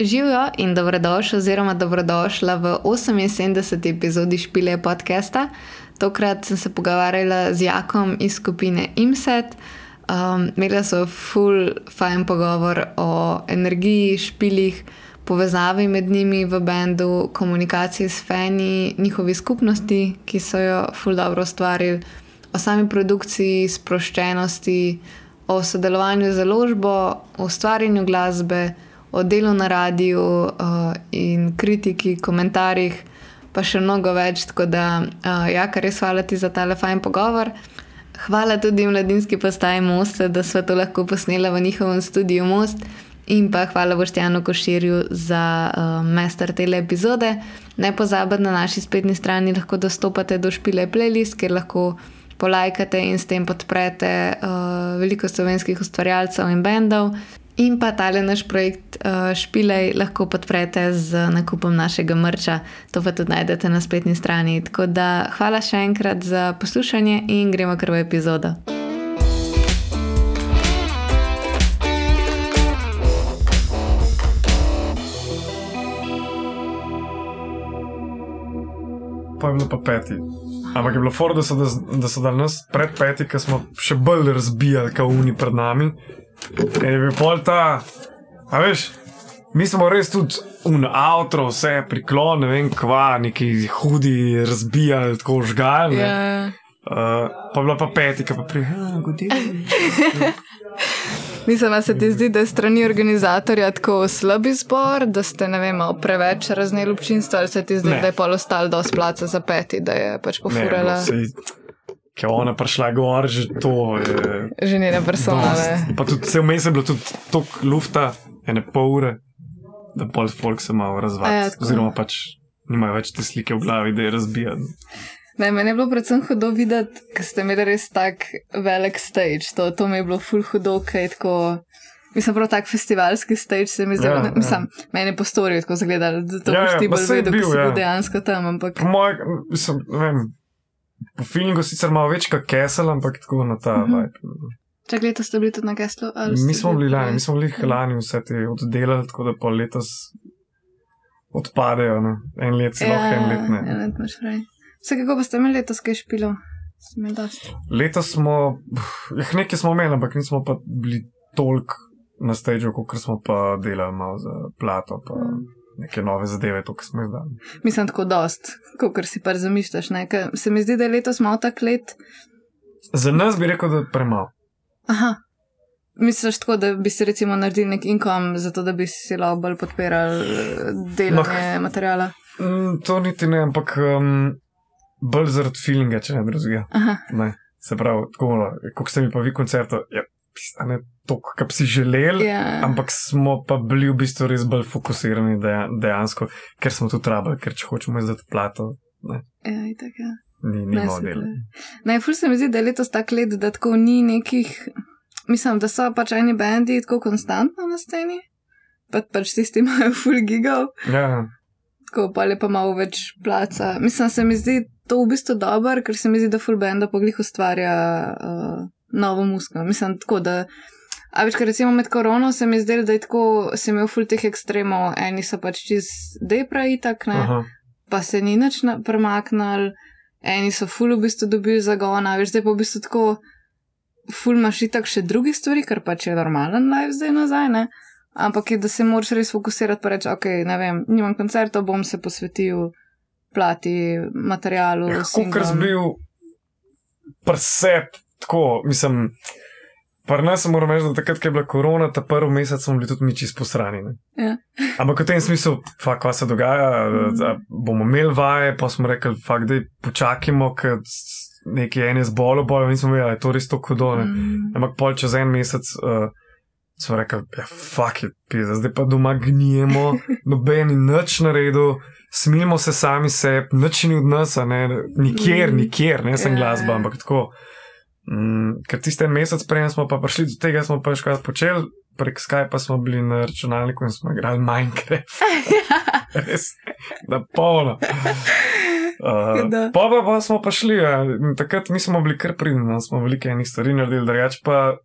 Živijo in dobrodošli, oziroma dobrodošla v 78. epizodi Špile podcasta. Tokrat sem se pogovarjala z Jakom iz skupine IMSET. Um, Imela so full fajn pogovor o energiji, špilih, povezavi med njimi v bendu, komunikaciji s fani, njihovi skupnosti, ki so jo full dobro ustvarili, o sami produkciji, sproščenosti, o sodelovanju z založbo, o ustvarjanju glasbe o delu na radiju uh, in kritiki, komentarjih, pa še mnogo več. Tako da, uh, ja, kar res hvala ti za ta fajn pogovor. Hvala tudi mladinski postaji Most, da smo to lahko posneli v njihovem studiu Most. In pa hvala Boštjanu Koširju za uh, mester tele epizode. Ne pozabite, na naši spletni strani lahko dostopate do špile playlist, kjer lahko polajkate in s tem podprete uh, veliko slovenskih ustvarjalcev in bendov. In pa tale naš projekt uh, Špilej lahko podprete z nakupom našega mrča, to pa tudi najdete na spletni strani. Tako da hvala še enkrat za poslušanje in gremo kar v epizodo. Pa je bilo pa peti. Ampak je bilo foro, da so, da, da so dal nas pred peti, ker smo še bolj razbijali, kot oni pred nami. In je bil pol ta, a veš, mi smo res tudi un avto, vse priklon, ne vem, kva, neki hudi, razbijali, tako žgali. Ja. Uh, pa bila pa petika, pa prihaja, Mislim, da se ti zdi, da je strani organizatorja tako slab izbor, da ste ne vem, preveč razneli občinstvo, ali se ti zdi, Ne. da je pol ostal dosti placa za peti, da je pač pofurala Ki je ona prišla gor, že to je. že njene personale. dost. Pa tudi vse vmes je bilo tudi toliko lufta, ene pol ure, da pol folk se malo A ja, razvadi. tako. Oziroma pač nimajo več te slike v glavi, da je razbijan. Ne, meni je bilo predvsem hudo videti, ker ste imeli res tak velik stage. To, to mi je bilo ful hudo, kaj je tako. Mislim, prav tak festivalski stage se mi zdi, Ja, ja, ja. mislim, meni je po storju tako zgledalo, da to Ja, boš ja, ti pa bolj vedel, bil, ko si ja. bil dejansko tam, ampak mojem, mislim, ne vem. Po feelingu sicer malo več kot kesel, ampak tako na ta Mhm. vibe. čak leto ste bili tudi na ste Mi smo bili lani, mi smo bili Ja. lani vse te oddelali, tako da pol letos odpadejo. Ne? En let si lahko, en let ne. En let imaš fraj. Vse kako pa ste imeli letos kaj špilo? Letos smo, jih nekaj smo imeli, ampak nismo pa bili toliko na stage, kot smo pa delali malo za plato, pa Mm. Neke nove zadeve, to, kar smo jih dali. Mislim, tako dost, kot si pa zamišljaš. Se mi zdi, da je letos malo tak let. Za nas bi rekel, da je premalo. Aha. Misliš tako, da bi si recimo naredili nek inkom, zato da bi si lahko bolj podpirali eh, delanje materijala? Mm, to niti ne, ampak um, bolj zaradi feelinga, če ne drugega. Aha. Ne. Se pravi, tako, kot ste mi pa vi koncerto, je ja, ne toliko, kot bi si želeli. Ja. Ampak smo pa bili v bistvu res bolj fokusirani deja- dejansko, ker smo tu trabili, ker če hočemo izdati plato, ne, Ja, itak, ja. ni, ni model. ful se mi zdi, da je letos tak let, da tako ni nekih. Mislim, da so pač eni bendi tako konstantno na sceni, pa pač tisti imajo full gigov, Ja, tako pa je pa malo več placa. Mislim, se mi zdi to v bistvu dobro, ker se mi zdi, da full benda poglih ustvarja uh, novo musko. Mislim, tako da. A več, ker recimo med korono se mi zdelo, da je tako, sem imel full teh ekstremov, eni so pač čez depra itak, ne aha, pa se ni nič premaknili, eni so ful v bistvu dobili zagona, veš, zdaj pa v bistvu tako, ful imaš itak še druge stvari, kar pač je normalen life zdaj nazaj, ne? Ampak je, da se moraš res fokusirati, pa reči, ok, ne vem, nimam koncertov, bom se posvetil plati, materialu. Ja, kot singlom. sem bil presep, tako, mislim. Pa nas moram reči, da takrat, ko je bila korona, ta prvi mesec smo bili tudi mi čisto posrani. Ja. Ampak v tem smislu, fakt, kaj se dogaja, da, da bomo imeli vaje, pa smo rekli, fakt, da počakajmo, ker neki en je zbolel, bojo, nismo vedeli, da je to res tako hudo. Mm. Ampak pol čez en mesec uh, smo rekli, ja, fuck it, pizda, zdaj pa doma gnijemo, noben ni nič naredil, smilimo se sami sebi, nič ni od nas, ne, nikjer, Mm. nikjer, ne sem Ja, glasba, ja. ampak tako. Mm, ker tiste mesec prej smo pa prišli do tega, smo pa še kaj počeli, prek Skypa smo bili na računalniku in smo igrali Minecraft. Res, da polno. Uh, Da. pa, pa, pa smo pa šli, ja. takrat mi smo bili kar pridni, no, smo velike enih stvari naredili, drugače pa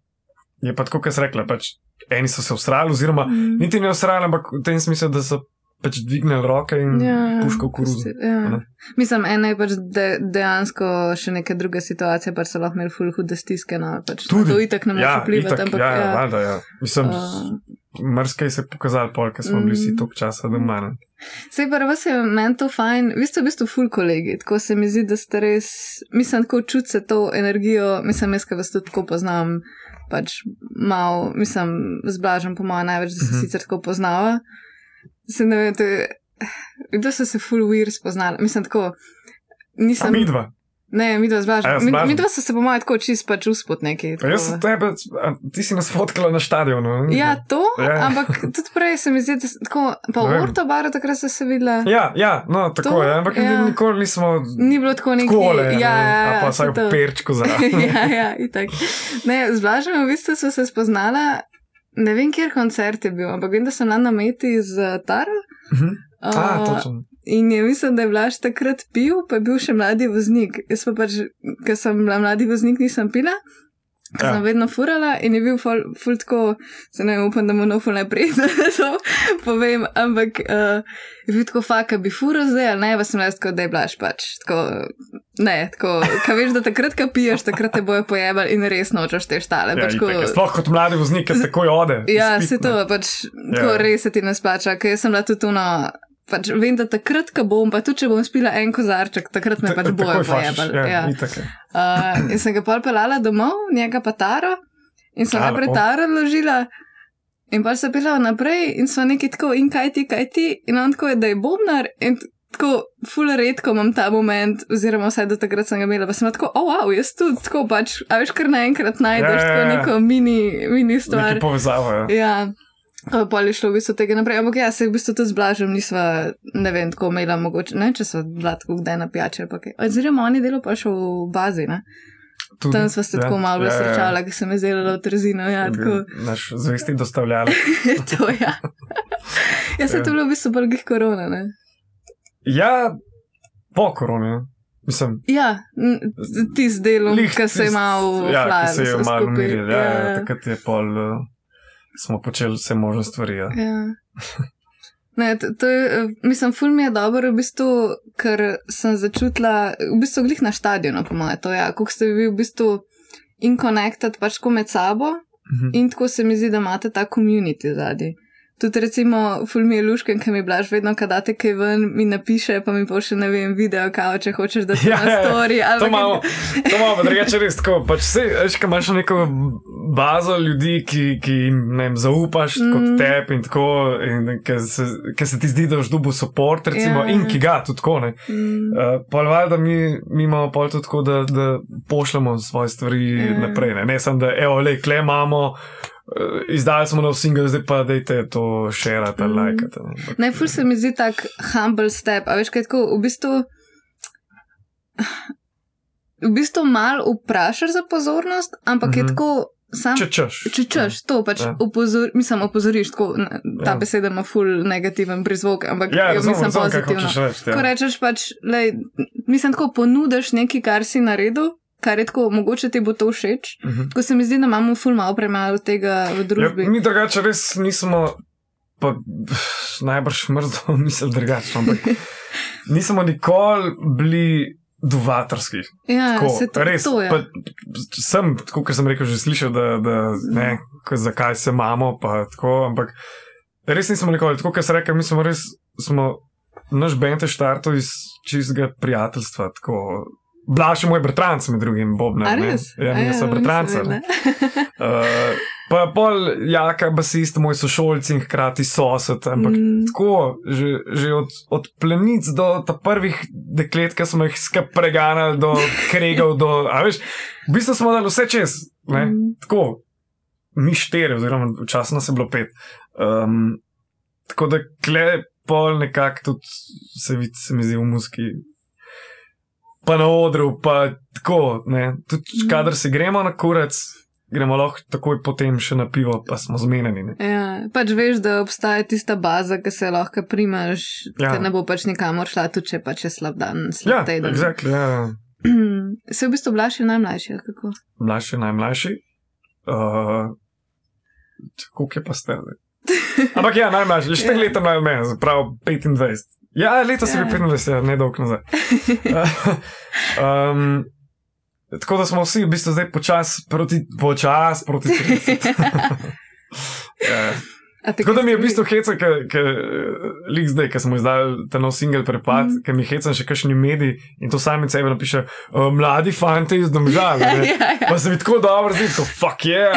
je pa tako, kot sem rekla, pač eni so se ustrajali, oziroma Mm. niti ne ustrajali, ampak v tem smislu, da so pač dvignili roke in Ja, puško koruzo. ja. Mislim, ena je pač de, dejansko še neka druga situacija, pač so lahko imeli ful hude stiske. No, pač Tudi. To itak ne moreš Ja, vplivati, itak, ampak ja, ja, ja. valjda, ja. Mislim, Uh, Mrzkaj se je pokazal, pol, ker smo bili vsi Mm. toliko časa doma. ne. Sej pa vas je meni to fajn, vi ste v bistvu ful kolegi, tako se mi zdi, da ste res, mislim, tako čutite to energijo, mislim, jaz, ki vas tudi tako poznam, pač mal, mislim, zblažam po mojem največ, da se Mhm. sicer tako poznava. Se ne vem, je, da so se ful weir spoznali, mislim, tako, A nisem, mi dva. ne, mi dva A ja, mi, mi dva so se po mojem tako čist pač uspod neki. Pa Jaz sem tebe, a, ti si nas fotkala na stadionu. Ja, to, Ja. ampak tudi prej se mi zdi, da tako, pa v vem. Ortobaru takrat ste se videla. Ja, ja, no, tako To, je, ampak ja. nikoli nismo Ni bilo tako neki. kole, ja, ja, a ja, pa saj vsaj v perčku zraven. ja, ja, itak. Ne, z Blažem v bistvu smo se spoznala, ne vem, kjer koncert je bil, ampak vem, da bila na meti z Taro. Mhm. A, Uh, točno. In je mislim, da je Blaž takrat pil, pa je bil še mladi voznik. Jaz pa pač, ker sem bila mladi voznik, nisem pila. Ker Ja. sem vedno furala in je bil ful, ful tako, se ne upam, da mu noful ne pride, to povem, ampak uh, je bil tako faka, bi fural zdaj, ali ne, pa sem jaz tako, da je blaš pač. Tako, ne, tako, ka veš, da takrat, ko piješ, takrat te bojo pojebali in res nočeš te štale. Ja, pač, itak je. Sploh kot mladi voznik, ki takoj ode. Ja, izpit, se to, pač, tako Ja. res se ti ne splača, ker sem bila tudi tuno. Pač vem, da takrat, ko bom, pa tudi če bom spila en kozarček, takrat me pač bojo pojebali. Ja, Ja. Uh, in sem ga pol pelala domov, njega pa taro, in sem najprej taro ložila. In pa se pelala naprej, in so neki tako, in kaj ti, kaj ti, in on tako je, da je bobnar. In tako, ful redko imam ta moment, oziroma vsaj do takrat sem ga imela, pa sem tako, oh, wow, jaz tudi tako pač, a veš, kar naenkrat najdeš Ja, ja, tako ja. neko mini, mini stvar. Neki povezava. Ja. Ja. Pa pol je šlo v bistvu tega naprej, ampak ja, se v bistvu tudi zblažim, nisva, ne vem, tako imela mogoče, ne, če so bila tako kdaj na pijače ali pa kaj. Oziroma, oni delo pa še v bazi, ne. Tudi, Tam sva se tako malo ja, srečala, ki sem izdelala v trzino, ja, Je tako. Naš zvesti dostavljalec. to, ja. Ja, se Ja. to bilo v bistvu bolj korona, ne. Ja, po koroni. ne. Mislim, Ja, ti z delom, ki se je malo Ja, ki se je malo umiril. Ja, ja, takrat je pol, uh, smo počeli vse možne stvari. Ja. Ja. Ne, to, to je, eh, mislim, ful mi je dobro, v bistvu, ker sem začutila, v bistvu, glih na stadionu, po mojem, to je, ja, kako ste vi v bistvu in connected pač tako med sabo Mhm. in tako se mi zdi, da imate ta community zadnji. Tudi recimo, ful mi je lušken, ki mi blaž vedno, kad date kaj ven, mi napiše, pa mi pošlje, ne vem, video, kao, če hočeš, da ti Ja, na ja, ja. story. ali To pa kaj- imamo, to imamo, pa drugače res tako. Pač se, veš, ko imaš neko bazo ljudi, ki, ki jim ne vem, zaupaš mm. kot tep in tako, in ki se, ki se ti zdi, da boš dobil podpor, recimo, Ja. in ki ga tudi tako. Ne. Mm, Uh, pol valjda mi, mi imamo pol tudi tako, da, da pošljemo svoje stvari Ja. naprej. Ne, ne samo da, evo, le, kle imamo, izdali smo nov single, zdaj pa dajte to šerati ali Mhm. lajkati. ne. Ampak- Ne, ful se mi zdi tak humble step. A veš, kaj tako, v bistvu. V bistvu malo vprašaš za pozornost, ampak mm -hmm. je Mhm. tako sam. Če češ. Če češ, to pač Ja. opozor, mislim, opozoriš, tako, ta Ja. beseda ima ful negativen prizvok, ampak Ja, jo razumem, mislim razumem, pozitivno. reči. Ko Ja. rečeš pač, lej, mislim, tako ponudiš nekaj, kar si naredil, kar je tako, mogoče ti bo to všeč. Mhm. Tako se mi zdi, da imamo ful malo premalo tega v družbi. Ja, mi drugače res nismo, pa najbrž mrzlo misel drugače, ampak nismo nikoli bili duvatorski. Ja, Tako, se to, res, to je. pa, sem, tako kot sem rekel, že slišal, da, da ne, zakaj se imamo, pa tako, ampak res nismo nikoli, tako kot sem rekel, mi smo res, smo, naš bend je štartov iz čistega prijateljstva, tako. Blaž je moj bratranc, med drugim, Bobna. A res? Ja, A mi smo bratranci. Uh, pa pol jaka, basist, moj sošolci in hkrati sosed. Ampak mm. Tako, že, že od, od plenic do prvih deklet, ki smo jih skupaj preganjali, do kregov, do. Veš, v bistvu smo dali vse čez. Ne? Mm. Tako, mi štiri, oziroma včasih nas je bilo pet. Um, tako da kle pol nekako tudi se vidi, se mi zdi v muski. Pa na odru, pa tako. Tudi, Mhm. kadar se gremo na kurac, gremo lahko takoj potem še na pivo, pa smo zmenjeni. Ne. Ja, pač veš, da obstaja tista baza, ki se lahko primaš, Ja. ja. da ne bo pač nikamor šla, tudi če pač je slab dan, Ja, slab teden. exactly, ja. Se v bistvu je najmlajši, kako? Mlajši, najmlajši. Uh, Koliko je pa zdaj? Ampak ja, najmlajši, štiri Ja. leta mlajši od mene, prav 25. Ja, leta sem Ja. bil 25, ja, ne dolg nazaj. um, tako da smo vsi v bistvu zdaj počasi proti, počas proti 30. ja. Te Tako da mi je v bistvu heca, ker lik zdaj, ki smo izdali ta nov singel prepad, mm. Ker mi heca še kakšni mediji in to sami sebi napiše, uh, mladi fanti iz domžal. skrbi? ne. ja, ja. Pa se mi tako dobro zdi, tako fuck yeah.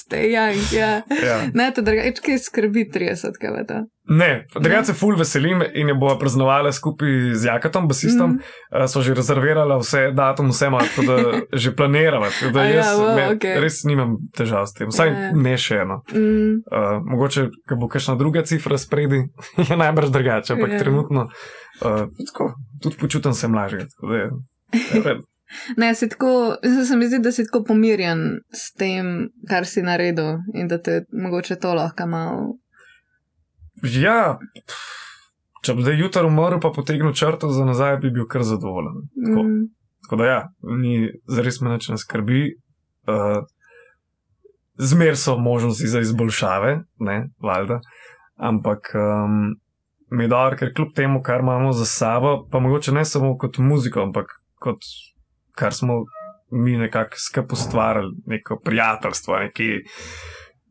Stay young, ja. ja. Ne, to drugače, skrbi 30, kaj je to? Ne, drugače se ful veselim in jo bo praznovala skupaj z Jakatom, basistom. Mm. Uh, so že rezervirala vse datum, vse ima, tako da že planirava. Tako da ja, jaz wow, ne, okej. res nimam težav s tem, vsaj Ja. ne še eno. Mm, Uh, mogoče, ko bo kakšna druga cifra spredi, je najbrž drugače, ampak Ja. yeah. trenutno uh, tako, tudi počutim se mlažje. ne, si tako, se mi zdi, da si tako pomirjen s tem, kar si naredil in da te mogoče to lahko malo. Ja, če bi zdaj jutro umrl, pa potegnil črto za nazaj, bi bil kar zadovoljen. Tako. Mm, Tako da ja, ni zares me nič ne skrbi. Uh, Zmer so možnosti za izboljšave, ne, valjda. Ampak um, mi je dobro, ker kljub temu, kar imamo za sabo, pa mogoče ne samo kot muziko, ampak kot kar smo mi nekako skupaj ustvarjali, neko prijateljstvo, neki,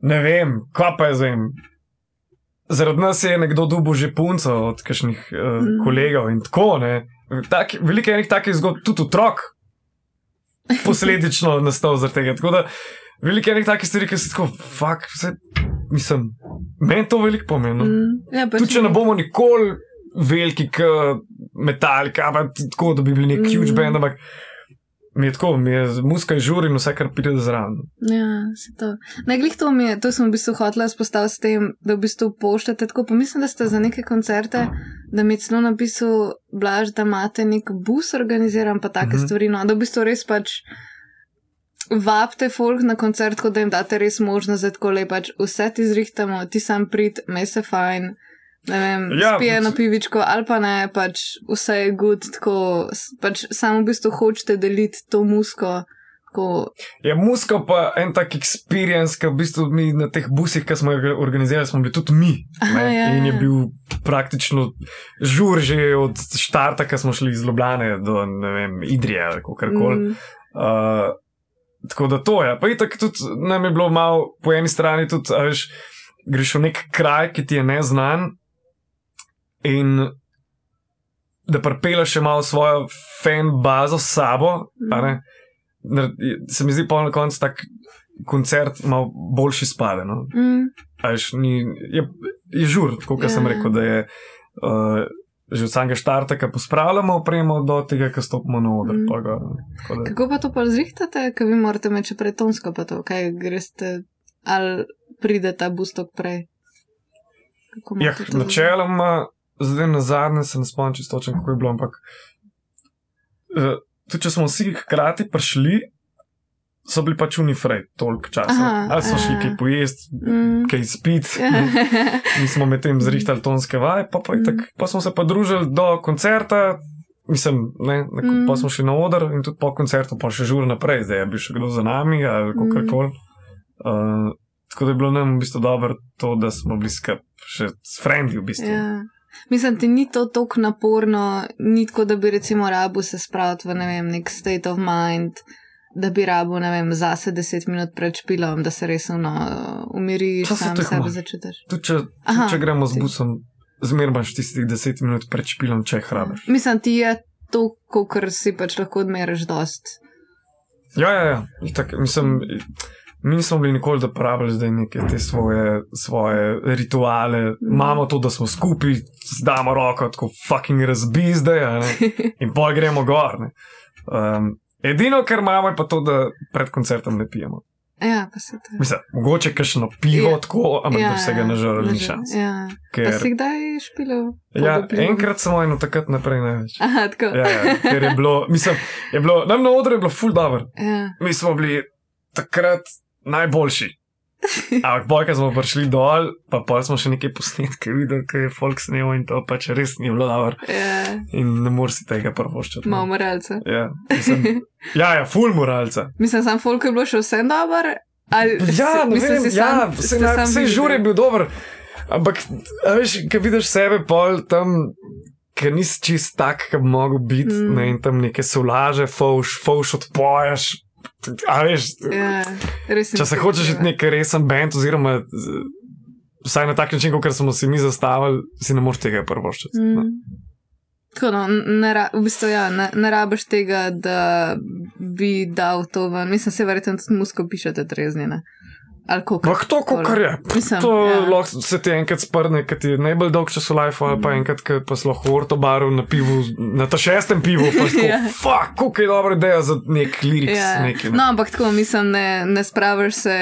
ne vem, kaj pa je zdaj. Zaradi nas je nekdo dubo že punco od kakšnih uh, Mm. mm. kolegov in tako, ne. Tak, veliko je enih takih zgodb, tudi otrok, posledično nastal zaradi tega. Tako da veliko je enih takih stvari, ki se tako, fuck, vse, mislim, meni to veliko pomeni. mm, ja, Tudi če ne bomo nikoli veliki, kot Metallica, pa tako, da bi bili nek Mm. huge band, ampak mi je tako, mi je muska žur in vse, kar pride zraven. Ja, se to. Ne, glih to mi je, to sem v bistvu hotela spostaviti s tem, da v bistvu pošljete tako. Pa mislim, da ste za neke koncerte, da mi je celo napisal Blaž, da imate nek bus organiziran, pa take mm. -hmm. stvari. No, da v bistvu res pač vabite folk na koncert, kot da jim date res možnost, da tako le pač vse ti zrihtamo, ti sam prid, me se fajn. Ne vem, Ja, ja, spije eno pač- pivičko, ali pa ne, pač vse je good, tako pač samo v bistvu hočete deliti to musko. Tako, Je muska pa en tak experience, ki v bistvu mi na teh busih, ki smo jih organizirali, smo bili tudi mi. Aha, ne, ja, in je ja. bil praktično žur že od štarta, ki smo šli iz Ljubljane do vem, Idrije ali kar koli. mm, Uh, tako da to je. Pa itak tudi nam je bilo malo po eni strani, tudi, veš, greš v nek kraj, ki ti je neznan in da prepelaš še malo svojo fan bazo s sabo. Nar- Se mi zdi pa na koncu tak koncert malo boljši spade. No? mm. A veš, ni, je, je žur, tako kot sem Ja. rekel, da je. Uh, Že od samega štarta, ko pospravljamo opremo, do tega, ko stopimo na oder. Mm. pa. Tako da- Kako pa to pa zrihtate, ker vi morate imeti še pretonsko, pa to, kaj greste, ali pride ta bustok prej? Ja, načeloma, zdaj na zadnje se ne spomnim čisto, kako je bilo, ampak uh, tudi če smo vsi hkrati prišli, so bili pač unifrej toliko časa. Aha, Ali so šli ja. kaj pojesti, Mm. kaj spiti. Mi smo medtem zrihtali tonske vaje, pa, pa, Mm. pa smo se pa družili do koncerta. Mislim, ne, ne, Mm. pa smo šli na oder in tudi po koncertu, pa še žur naprej, zdaj je bil še kdo za nami ali Mm. kako koli. Uh, tako da je bilo nam v bistvu dobro to, da smo bili skupaj še s frendi v bistvu. ja. Mislim, ti ni to tako naporno, ni tako, da bi recimo rabu se spraviti v ne vem, nek state of mind, da bi rabu, ne vem, zase deset minut pred špilom, da se resno uh, umiriš, se sam sebe začutiš. Tudi če, Aha, če gremo z busom, zmeraj imaš tistih deset minut pred špilom, če jih hrabiš. Mislim, ti je to, kar si pač lahko odmeriš dost. Ja, ja, ja. Itak, mislim, mi nismo bili nikoli, da pravili zdaj neke te svoje, svoje rituale. Mhm. Imamo to, da smo skupaj, zdamo roko, tako fucking razbizde, a ne, in pol gremo gor. ne. Um, edino, kar imamo, je pa to, da pred koncertom ne pijemo. Ja, pa se to. Mislim, mogoče kakšno pivo, Ja. tako, ampak ja, da vsega ne žrl, ni šans. Ja. Pa Ker, si kdaj špilil? ja, enkrat samo eno takrat naprej največ. Aha, tako. Ja, ja, ker je bilo, mislim, je bilo, nam na odru je bilo full dobro. Ja. Mi smo bili takrat najboljši. Ampak, boj, ko smo prišli dol, pa pol smo še nekaj posnetke videli, ki je folk snemal in to pač res ni bilo dobro. Ja, In ne moreš si tega prvoščati. malo moralca. Ja, mislim, ja, ja, full moralca. Mislim, sam folk je bilo še vse dober, Ali, Ja, ne mislim, vem, ja, sam- ste na, videli? žur je bil dober. Ampak, veš, ki vidiš sebe, pol tam, ki nisi čist tak, ki bi mogel biti, mm. ne, in tam neke solaže, fauš, fauš odpoješ. A veš, Ja, če se hočeš treba. iti nek resen bend, oziroma z- vsaj na tak način, kot smo si mi zastavili, si ne moreš tega prvoščiti. Mm. Mm. Tako, no, ne, ra- v bistvu, ja, ne, ne rabiš tega, da bi dal to ven. Mislim, se verjetno tudi musko pišete treznjene. Kako. Ampak to, kar je. Mislim, To ja. lahko se ti enkrat sprne, ki ti je najbolj dolg čas v life, ali pa Mhm. enkrat, ki pa sploh v ortobaru na pivu, na ta šestem pivu, pa tako, Ja. fuck, koliko je dobra ideja za nek lirik. Ja. Neki, No, ampak tako mislim, ne, ne spraviš se.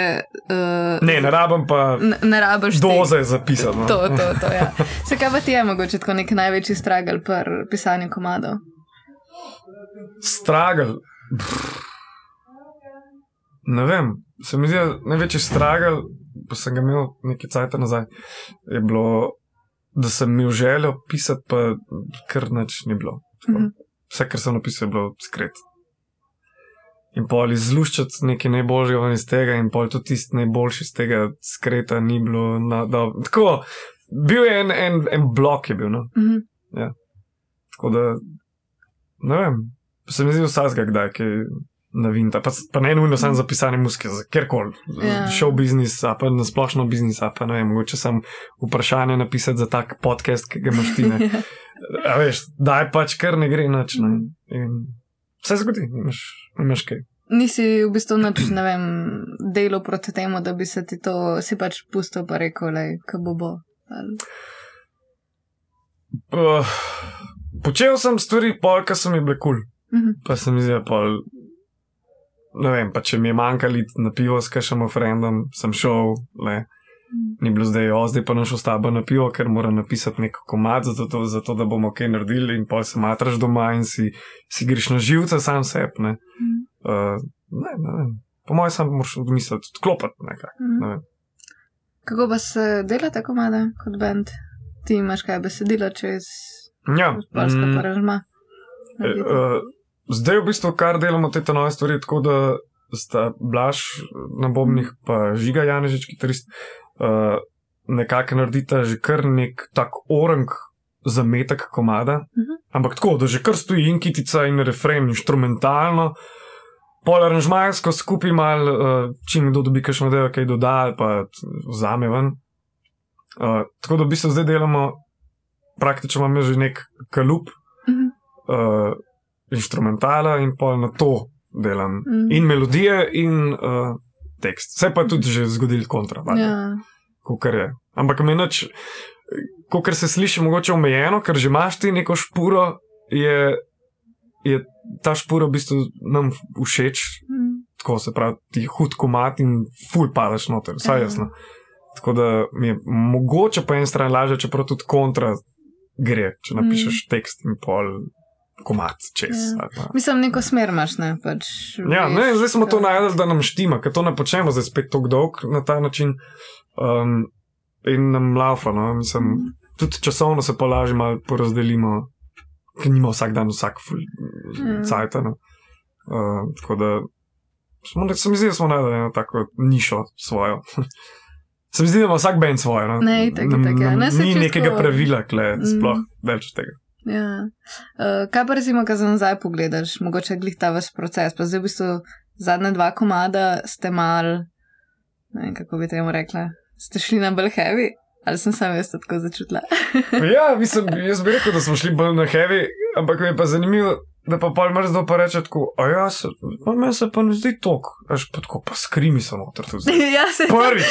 Uh, Ne, ne rabim pa ne, ne rabiš doze zapisati. No. To, to, to, ja. Se kaj pa ti je mogoče tako nek največji stragal pri pisanju komadov? Stragel. Ne vem, se mi zdi, največji stragel, pa sem ga imel nekaj cajt nazaj, je bilo, da sem imel željo pisati, pa kar nič ni bilo. Tako. Mhm. Vse, kar sem napisal, je bilo skrit. In pol izluščati nekaj najboljšega iz tega, in pol tudi tisti najboljši iz tega skreta ni bilo. Na, da, tako, bil je en, en, en blok, je bil. No? Mhm. Tako da, ne vem, se mi zdi vsakega, kdaj je navinta. Pa, pa ne nujno samo za pisanje muzike, za kjerkoli. Ja. Show business, a pa na splošno biznis, a pa ne vem, mogoče sem vprašanje napisati za tak podcast, ki ga imaš ti. Ne. A veš, daj pač kar ne gre nič. Ne. In vse zgodi, nimaš, nimaš kaj. Nisi v bistvu nič, ne vem, delo proti temu, da bi se ti to, si pač pustil pa rekel, le, kaj bo bo. Ali- Uh, počel sem stvari, pol, ki so mi bile kul. Cool. Mhm. Pa se mi zdi, da pol. Ne vem, pa če mi je manjkalo na pivo s kakšnim frendom, sem šel, le, ni bilo zdaj, o, zdaj pa našel s tabo na pivo, ker moram napisati nek komad, zato, to, zato da bomo kaj naredili, in pol se matraš doma in si, si greš na živce sam sep. Ne. Mhm. Uh, ne, ne vem. Po mojem, sam moraš odmisliti, odklopiti nekako. Mhm. Ne vem. Kako pa se dela ta komada kot bend? Ti imaš kaj besedila čez Ja, polska mm, paražma? Eh, eh, Zdaj v bistvu kar delamo te nove stvari, tako da sta Blaž na Bobnih, pa Žiga Janežič, kitarist, uh, nekako naredita že kar nek tak orang zametek komada. Mhm. Ampak tako, da že kar stoji in kitica in refren, instrumentalno. Pol aranžmajsko skupaj mal, uh, čim kdo dobi kakšno delo, kaj doda, pa vzame ven. Uh, tako da v bistvu zdaj delamo, praktično imamo že nek kalup, Mhm. uh, instrumentala in pa na to delam. Mhm. In melodije, in uh, tekst. Vse pa je tudi že zgodil kontra, Ja. kot je. Ampak me nič, kot se sliši, mogoče omejeno, ker že imaš ti neko špuro, je, je ta špura v bistvu nam všeč, Mhm. tako se pravi, ti hud komat in ful padaš noter, vsaj Ja. jasno. Tako da mi je mogoče po eni strani lažje, čeprav tudi kontra gre, če napišeš tekst in pol komat čez. Ja. ali pa- Mislim, neko smer imaš, ne pač. Ja, veš, ne, zdaj smo to najdel, da nam štima, ker to ne počnemo zdaj spet tako dolg na ta način. Um, in nam laufa, no, mislim, Mhm. tudi časovno se pa lažje malo porazdelimo, ker nima vsak dan vsak Mm. cajt. No. Uh, tako da smo, se mi zdi, da smo najdeli eno tako nišo svojo. Se mi zdi, da ima vsak bend svojo. No? Ne, Nam- itak, ja. Ne, Ni nekega pravila, kle, Mm. sploh več od tega. Ja. Uh, kaj pa recimo, kaj za nazaj pogledaš, mogoče glih ta vaš proces, pa zdaj v bistvu zadnja dva komada ste mal, ne vem kako bi temu rekla, ste šli na bolj heavy, ali sem sam jaz tako začutila. Ja, mislim, jaz bi rekel, da smo šli bolj na heavy, ampak mi je pa zanimivo, da pa pol mrzdo pa reče tako, a ja, se, pa meni se pa ne zdi tok, až pa tako, pa skrimi so noter tu ja, se Prvi.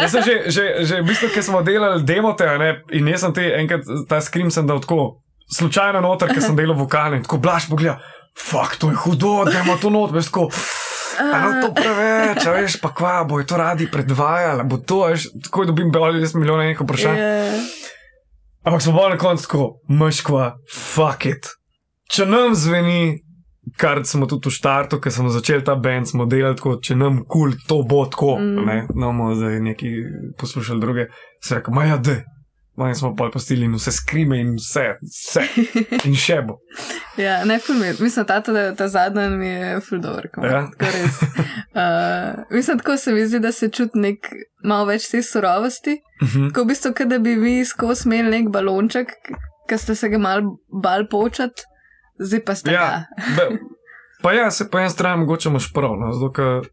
Jaz sem že, že, že v bistvu, ker smo delali demote, ne, in jaz sem te enkrat ta skrim sem dal tako, slučajno noter, ker sem delal vokale in tako blaš pogleda, fuck, to je hudo, da ima to not, veš, tako. A no to preveč, veš, pa kva, bojo to radi predvajali, bo to, veš, tako dobim bolj 10 milijonov enih vprašanj. Ja. Ampak smo bolj na koncu tako, maškva, fuck it. Če nam zveni, kar smo tudi v štartu, ker smo začeli ta bend, smo delali tako, če nam kul, cool, to bo tako. Mm. Ne, no, bomo zdaj neki poslušali druge. Se reko, maja, de. Maj smo pa postili in vse skrime in vse, vse. In še bo. Ja, ne, ful mi je. Mislim, ta, ta, ta zadnja mi je ful dobro. Ja. Uh, mislim, tako se mi zdi, da se čuti nek malo več te surovosti. Mhm. Tako v bistvu, da bi vi skozi imeli nek balonček, ki ste se ga mal bal počati, zdaj pa ste Ja, da, pa ja, se po eni strani mogoče imaš prav, no, zato ker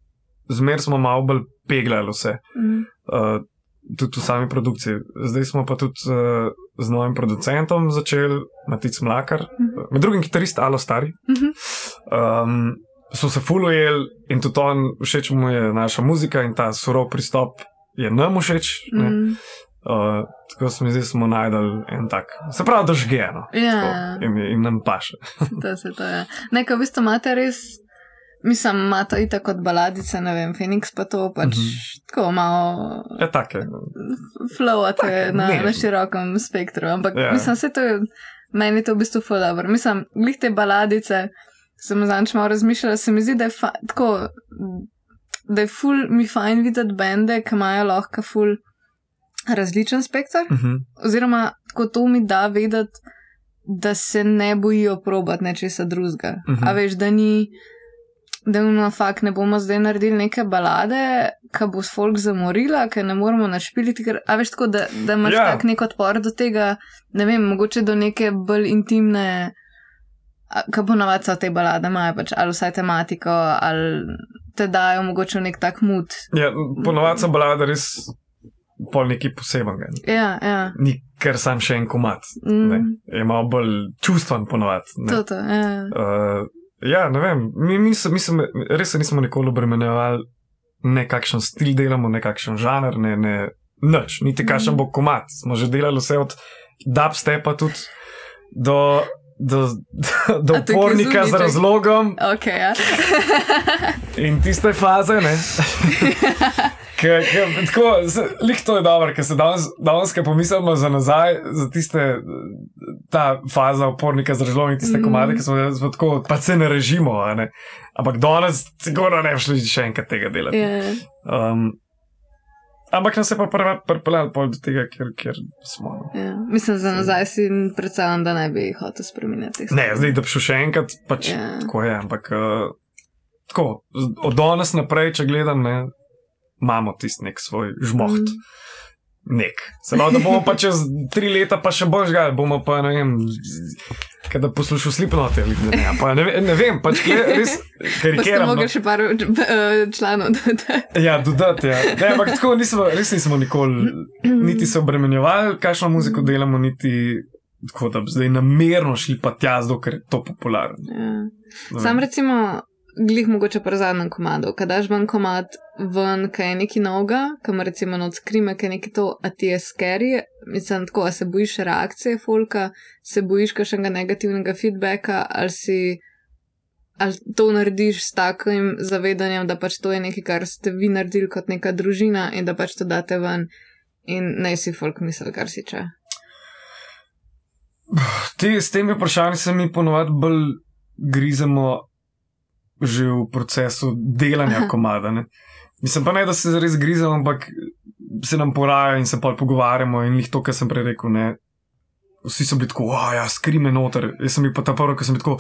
zmer smo malo bolj peglali vse, Mm. uh, tudi v sami produkciji. Zdaj smo pa tudi uh, z novim producentom začeli, Matic Mlakar, Mhm. med drugim kitarist Alo Stari. Mhm. Um, so se fulujeli in tudi on, všeč mu je naša muzika in ta surov pristop je nam všeč. ne. Mm. Uh, tako se mi zdi, smo najdel en tak, se pravi, da žgeno. Ja. In, in nam paše. To se to je. Nekaj, v bistvu imate res, mislim, imate itak kot baladice, ne vem, Phoenix pa to pač Mhm. tako malo Je take. flowate na, nežno. na širokem spektru. Ampak Ja. yeah. mislim, se to je, meni to v bistvu ful dobro. Mislim, glih te baladice, sem zanč malo razmišljala, se mi zdi, da je fa, tako, da je ful mi fajn videti bende, ki imajo lahko ful različen spektr. Uh -huh. oziroma tako to mi da vedeti, da se ne bojijo probati nečesa drugega. Mhm. -huh. A veš, da ni. Da imamo fakt, ne bomo zdaj naredili neke balade, ki bo s folk zamorila, ki ne moramo našpiliti. Ker, a veš, tako, da, da imaš Ja. yeah. tak nek odpor do tega, ne vem, mogoče do neke bolj intimne, ki ponavadi so te balade, imajo pač ali vsaj tematiko, ali te dajo mogoče v nek tak mud. ja, ponovadi so balade res pol nekaj posebenega. Ja, ja. Ni kar sam še en komat. Ne. Mm, Je malo bolj čustven ponovadi. ne. to, to, ja. Uh, ja, ne vem, mi, mi, se, mi se, res se nismo nikoli obremenjevali, ne kakšen stil delamo, ne kakšen žanr, ne, ne nič, niti kakšen bo komat. Smo že delali vse od dubstepa tudi do, do, do, do upornika z razlogom Ok, ja. in tiste faze, ne. Ke, ke, tako, lih to je dobro, ker se danes, danes ko pomislimo za nazaj, za tiste, ta faza upornika z razlogom in tiste mm. komade, ki smo jih tako, pa se ne režimo, ne. Ampak danes, sigurno ne bi šli še enkrat tega delati. Ja. Um, ampak nas je pa pripeljali pol do tega, kjer, kjer smo. Ja, mislim, za nazaj si predstavljam, da ne bi hotel spremeniti. Ne, zdaj, da bi šel še enkrat, pač Ja. yeah. tako je, ampak uh, tako, od danes naprej, če gledam, ne, imamo tisti nek svoj žmoht. Mm. Nek. Samo da bomo pa čez tri leta pa še bolj žgali, bomo pa ne vem. Kaj da poslušal slipnote ali ne, pa ne, ne vem, pač kje, res Pa ste karikiram. mogli No. še par eh, članov dodati. Ja, dodati, ja. Ne, ampak tako nismo, res nismo nikoli niti se obremenjevali, kakšno muziko delamo, niti tako, da bi zdaj namerno šli pa tja, zato ker je to popularno. Ja. Sam recimo, glih mogoče pri zadnjem komadu, kadaš ven komad ven, kaj je neki noga, kam recimo not skrime, kaj je neki to, a ti je scary, mislim tako, a se bojiš reakcije folka, se bojiš kakšnega negativnega feedbacka, ali si. Ali to narediš s takim zavedanjem, da pač to je nekaj, kar ste vi naredili kot neka družina in da pač to date ven in ne si folk misli, kar si če. Te, s temi vprašanji se mi ponovadi bolj grizemo že v procesu delanja komada. Ne? Mislim pa ne, da se res grizemo, ampak se nam poraja in se pa pogovarjamo in jih to, kar sem prej rekel. Ne? Vsi so bili tako, a ja, skrime noter. Jaz sem bil pa ta prvi, ki sem bil tako.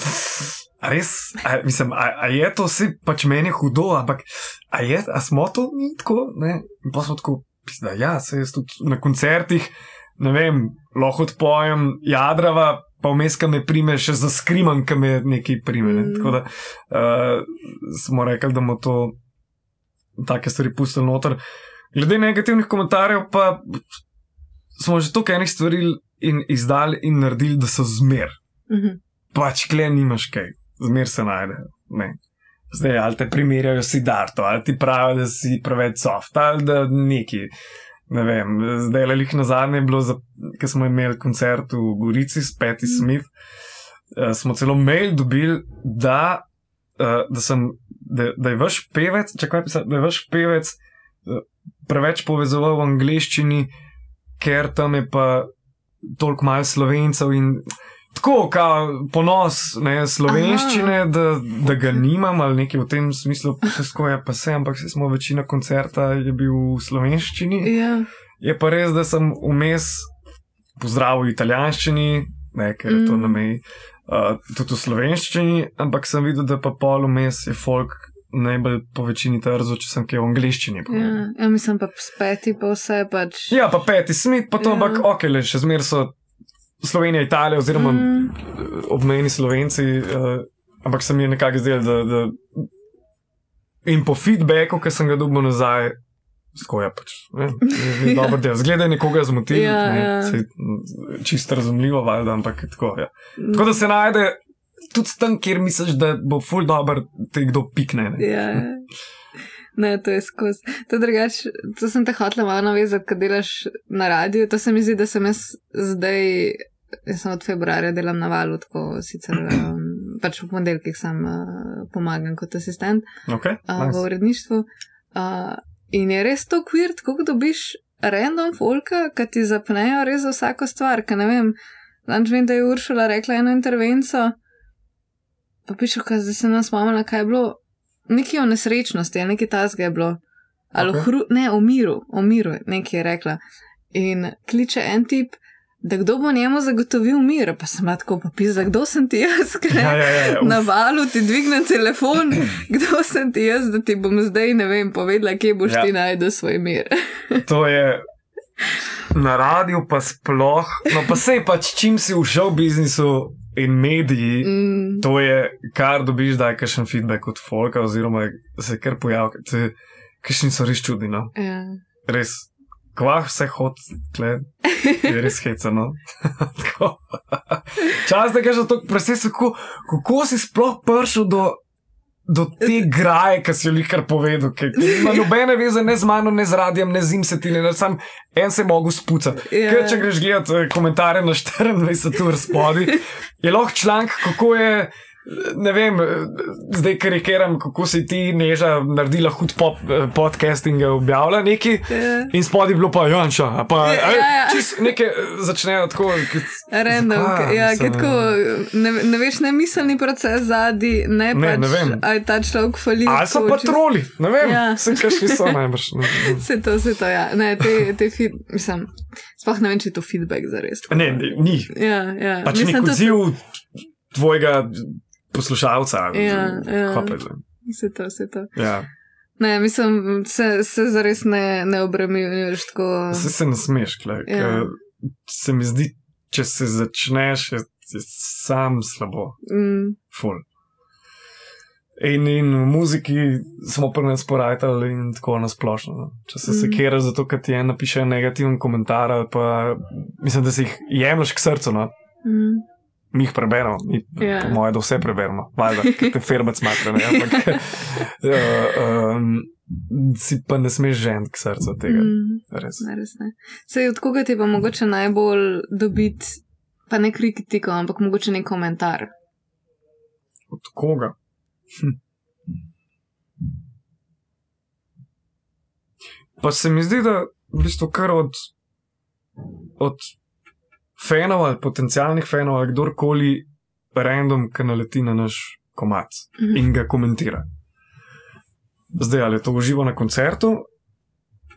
A res, a, mislim, a, a je to vse pač meni hudo, ampak a, je, a smo to mi tako? Ne? In pa smo tako, da ja, se jaz tudi na koncertih, ne vem, lahko odpojem jadrava, pa vmes, ki me prime, še za skriman, ki me nekaj prime. Ne? Mm. Tako da uh, smo rekli, da bomo to take stvari pustili noter. Glede negativnih komentarjev, pa smo že toliko enih stvari in izdali in naredili, da so zmer. Mhm. Pač kle nimaš kaj, zmer se najde. Ne. Zdaj, ali te primerjajo s Darto, ali ti pravijo, da si preveč soft, ali da neki. Ne vem, zdaj le jih na zadnje je bilo, ker smo imeli koncert v Gorici s Petty Mhm. Smith. Uh, smo celo mail dobili, da, uh, da, sem, da, da je vaš pevec, če kaj pisati, da je vaš pevec uh, preveč povezoval v angleščini, ker tam je pa toliko malo slovencev in tako, kao ponos ne, slovenščine, da, da ga nimam ali nekaj v tem smislu, vse skoje pa se, ampak se smo večina koncerta je bil v slovenščini. Ja. Je pa res, da sem vmes pozdravil v italijanščini, ne, ker je to Mm. na meji. uh, tudi v slovenščini, ampak sem videl, da pa pol vmes je folk najbolj po večini trzo, če sem kaj v angliščini. Ja, ja, mislim pa speti pa vse pač. Ja, pa peti smit, pa to, Ja. ampak ok, le še zmer so Slovenija, Italija, oziroma mm. Mm, obmejni Slovenci, uh, ampak se mi je nekako zdelo, da, da in po feedbacku, ki sem ga dobil nazaj. Tako je pač. Ne, ni- dobro. Zgleda, da je nekoga zmotil. Ja, ne, ja. m, čisto razumljivo, valjda, ampak je tako. Ja. Tako da se najde tudi tam, kjer misliš, da bo ful dobro, te kdo pikne. Ne. Ja. Ne, to je skozi. To, je drugač, to sem te hotela malo navezati, kad delaš na radiju. To se mi zdi, da sem jaz zdaj, jaz sem od februarja delam na valu, tako sicer um, pač v ponedeljkih sam uh, pomagam kot asistent Okay, uh, v nice. uredništvu. Uh, in je res to kvir, kako dobiš random folka, ki ti zapnejo res za vsako stvar. Ker ne vem, danes vem, da je Uršula rekla eno intervenco, pa piše, da zdaj se nas spomnila, kaj je bilo. Nekaj o nesrečnosti, nekaj tasga je bilo. Ali Ok. okay. hru, ne, o miru, o miru, nekaj je rekla. In kliče en tip, da kdo bo njemu zagotovil mir, pa sem bila tako popisa, kdo sem ti jaz, ker Ja, ja, ja, ja, na valu ti dvigne telefon, kdo sem ti jaz, da ti bom zdaj, ne vem, povedala, kje boš Ja. ja. ti najdel svoj mir. To je na radiju, pa sploh. No, pa sej pač, čim si v show biznisu in mediji, Mm, to je, kar dobiš, da je kakšen feedback od folka, oziroma se kar pojavlja. Kakšni so res čudni, no? ja. res. Kvah vse hod, tle, je res hecano. Čas, da kažeš to presesi, kako, kako si sploh prišel do, do te graje, ki si jo likar povedal, ki nima nobene veze ne z mano, ne z radijem, ne z imsetine, ne sam en se mogo spucati. Ja. Ker če greš gledat eh, komentarje na 24 ur spodaj, je lahko članek, kako je. Ne vem, zdaj karikiram, kako si ti neža naredila hud pop, eh, podcast in ga objavila neki. Ja. In spodaj je bilo pa Janša, pa Ja, a, ja, ja. čist nekaj eh, začnejo tako. Random, ja, Mislim, tako, ne, ne veš, ne miselni proces zadnji, ne, Ne, pač, ne vem. ali ta človek fali. Ali so pa troli, ne vem, Ja. vse kašni so najbrž. Vse to, vse to, ja. Ne, te, te feed, mislim, sploh ne vem, če je to feedback za res. Ne, ne, ni. Ja, ja. Pač nek tudi- odziv tvojega poslušalca. Ja, ja. Kaj je? Vse to, vse to. Ja, Ne, mislim, se, se zares ne, ne obremenjuješ tako. se, se ne smeš, klej, Ja. ja. se mi zdi, če se začneš, je, je sam slabo. Mm, Ful. In, in v muziki smo pri nas porajali in tako nasplošno. No. Če se Mhm. sekiraš zato, ker ti en napiše negativen komentar, pa mislim, da si jih jemliš k srcu. No. mm, Mi jih preberemo, mi, Ja. yeah. po mojem, da vse preberemo, valjda, te firme smatra. Ne, ampak uh, um, si pa ne smeš žen k srcu tega. Mm, Res. ne, res ne. Sej od koga ti pa mogoče najbolj dobiti, pa ne kritiko, ampak mogoče nek komentar. Od koga? Hm. Pa se mi zdi, da v bistvu kar od, od fanov ali potencialnih fanov ali kdorkoli random, ki naleti na naš komat Mhm. in ga komentira. Zdaj, ali je to uživo na koncertu,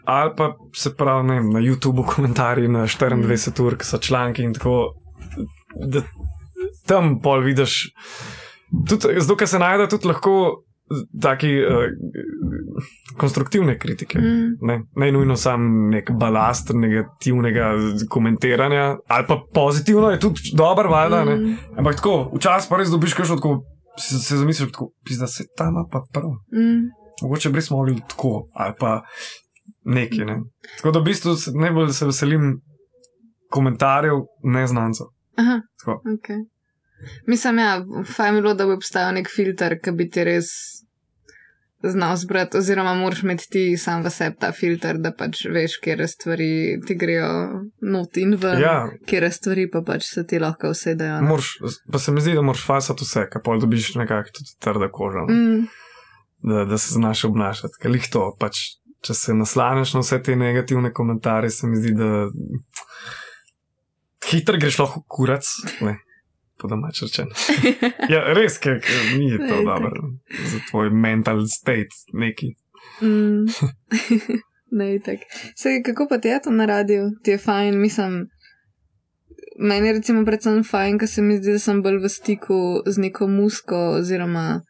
ali pa se pravi ne, vem, na YouTubu komentarji na 24 ur, ki so članki in tako. Da tam pol vidiš, tudi, zato, ker se najde tudi lahko taki uh, konstruktivne kritike. Mm, Ne, ne nujno sam nek balast negativnega komentiranja, ali pa pozitivno je tudi dobro, valjda. mm, Ampak tako, včasih pa res dobiš kaj, tako se, se zamisliš, tako, da se tam pa prav. mm, Mogoče bi res mogli tako, ali pa nekaj. Ne. Tako da v bistvu najbolj se veselim komentarjev neznancev. aha, Tako. Mislim, ja, fajn bi bilo, da bi obstajal nek filter, ki bi ti res znal zbrati, oziroma moraš imeti ti sam v sebi ta filter, da pač veš, kje stvari ti grejo not in ven, Ja, kje stvari pa pač se ti lahko usedejo. ne. moraš, pa se mi zdi, da moraš fasati vse, kar pol dobiš nekako tudi trda koža. Mm, da, da se znaš obnašati. Ker jih to, pač, če se naslaneš na vse te negativne komentarje, se mi zdi, da hitro greš lahko kurac. Ne. Po domač rečeno. Ja, res, ker ni to Itak. dobro za tvoj mental state, neki. mm. ne, tako. Sej, kako pa ti je to na radiju? Ti je fajn, mislim. meni je recimo predvsem fajn, ker se mi zdi, da sem bolj v stiku z neko musko oziroma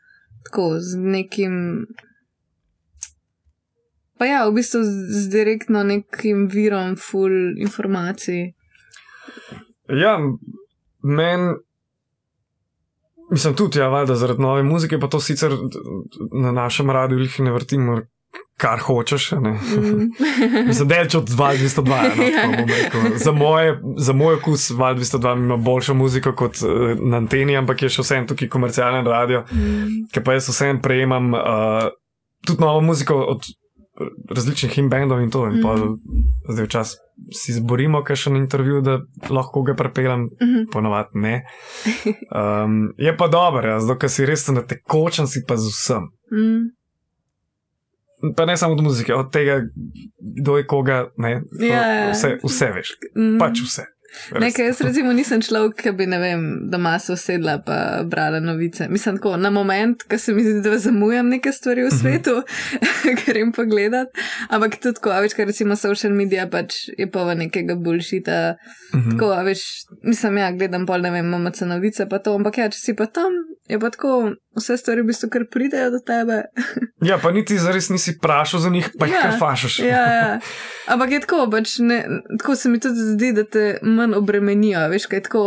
tako z nekim. Pa ja, v bistvu z, z direktno nekim virom full informacij. Ja, meni. Mislim tudi, ja, valjda, zaradi nove muzike, pa to sicer na našem radiju jih ne vrtimo, kar hočeš. Mm. Za delč od 202. No, za, moje, za moj okus 202 ima boljšo muziko kot uh, na anteni, ampak je še vsem tukaj komercialen radio, Mm. ker pa jaz vsem prejemam uh, tudi novo muziko od različnih in-bandov in to. In mm. Mhm. Zdaj včasih si izborimo, kaj še na intervju, da lahko ga prepeljem, Mhm. ponovadi ne. Um, je pa dobro, ja, ker si res na tekočem, si pa z vsem. Mm. Pa ne samo od muzike, od tega, kdo je koga, ne, Ja, ja. vse, vse veš, Mm. pač vse. Nekaj, jaz recimo nisem človek, ki bi, ne vem, doma se usedla pa brala novice. Mislim, tako na moment, ko se mi zdi, da zamujam neke stvari v Mhm. svetu, grem pogledat. Ampak tudi tako, a veš, kar recimo social media pač je pa v nekega bullshita. Mhm. Tako, a veš, mislim, ja, gledam pol, ne vem, se novice pa to, ampak ja, če si pa tam, je pa tako, vse stvari v bistvu kar pridejo do tebe. Ja, pa niti zares nisi vprašal za njih, pa jih Ja, kar fašaš. Ja, ja. Ampak je tako, pač ne, tako se mi tudi zdi, da te manj obremenijo, veš, kaj je tako,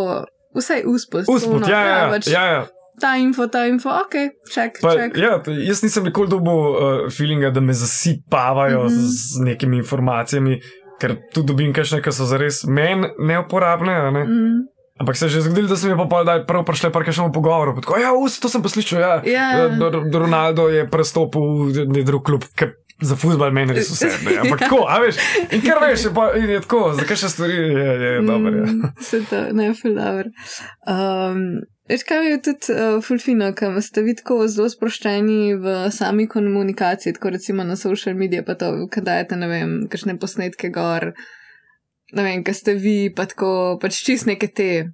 vsaj uspust. Usput, ono, ja, ja, ja, pač ja, ja. Ta info, ta info, ok, ček, Pa, ček. ja, jaz nisem nikoli dobil uh, feelinga, da me zasipavajo mm. -hmm. z nekimi informacijami, ker tu dobim kakšne, ki so zares meni neuporabne. Ne? Mm. Mm, Ampak se je že zgodilo, da sem jim pa pol dal prav prišle par kakšnemu pogovoru. Tako, ja, us, to sem pa slišal. Ja. Ja. Da- da- Ronaldo je prestopil v drug klub. Za futbol meni res vse. Ne? Ampak tako, a veš, in kar veš, je, pa, in je tako, za kakšne stvari je, je dobro. Ja. mm, Se to, ne, dobro. Um, Veš, kaj je tudi uh, fulfino, kam ste vi tako zelo sproščeni v sami komunikaciji, tako recimo na social medije, pa to, kaj dajete, ne vem, kakšne posnetke gor, ne vem, kaj ste vi, pa tako, pač čist neke te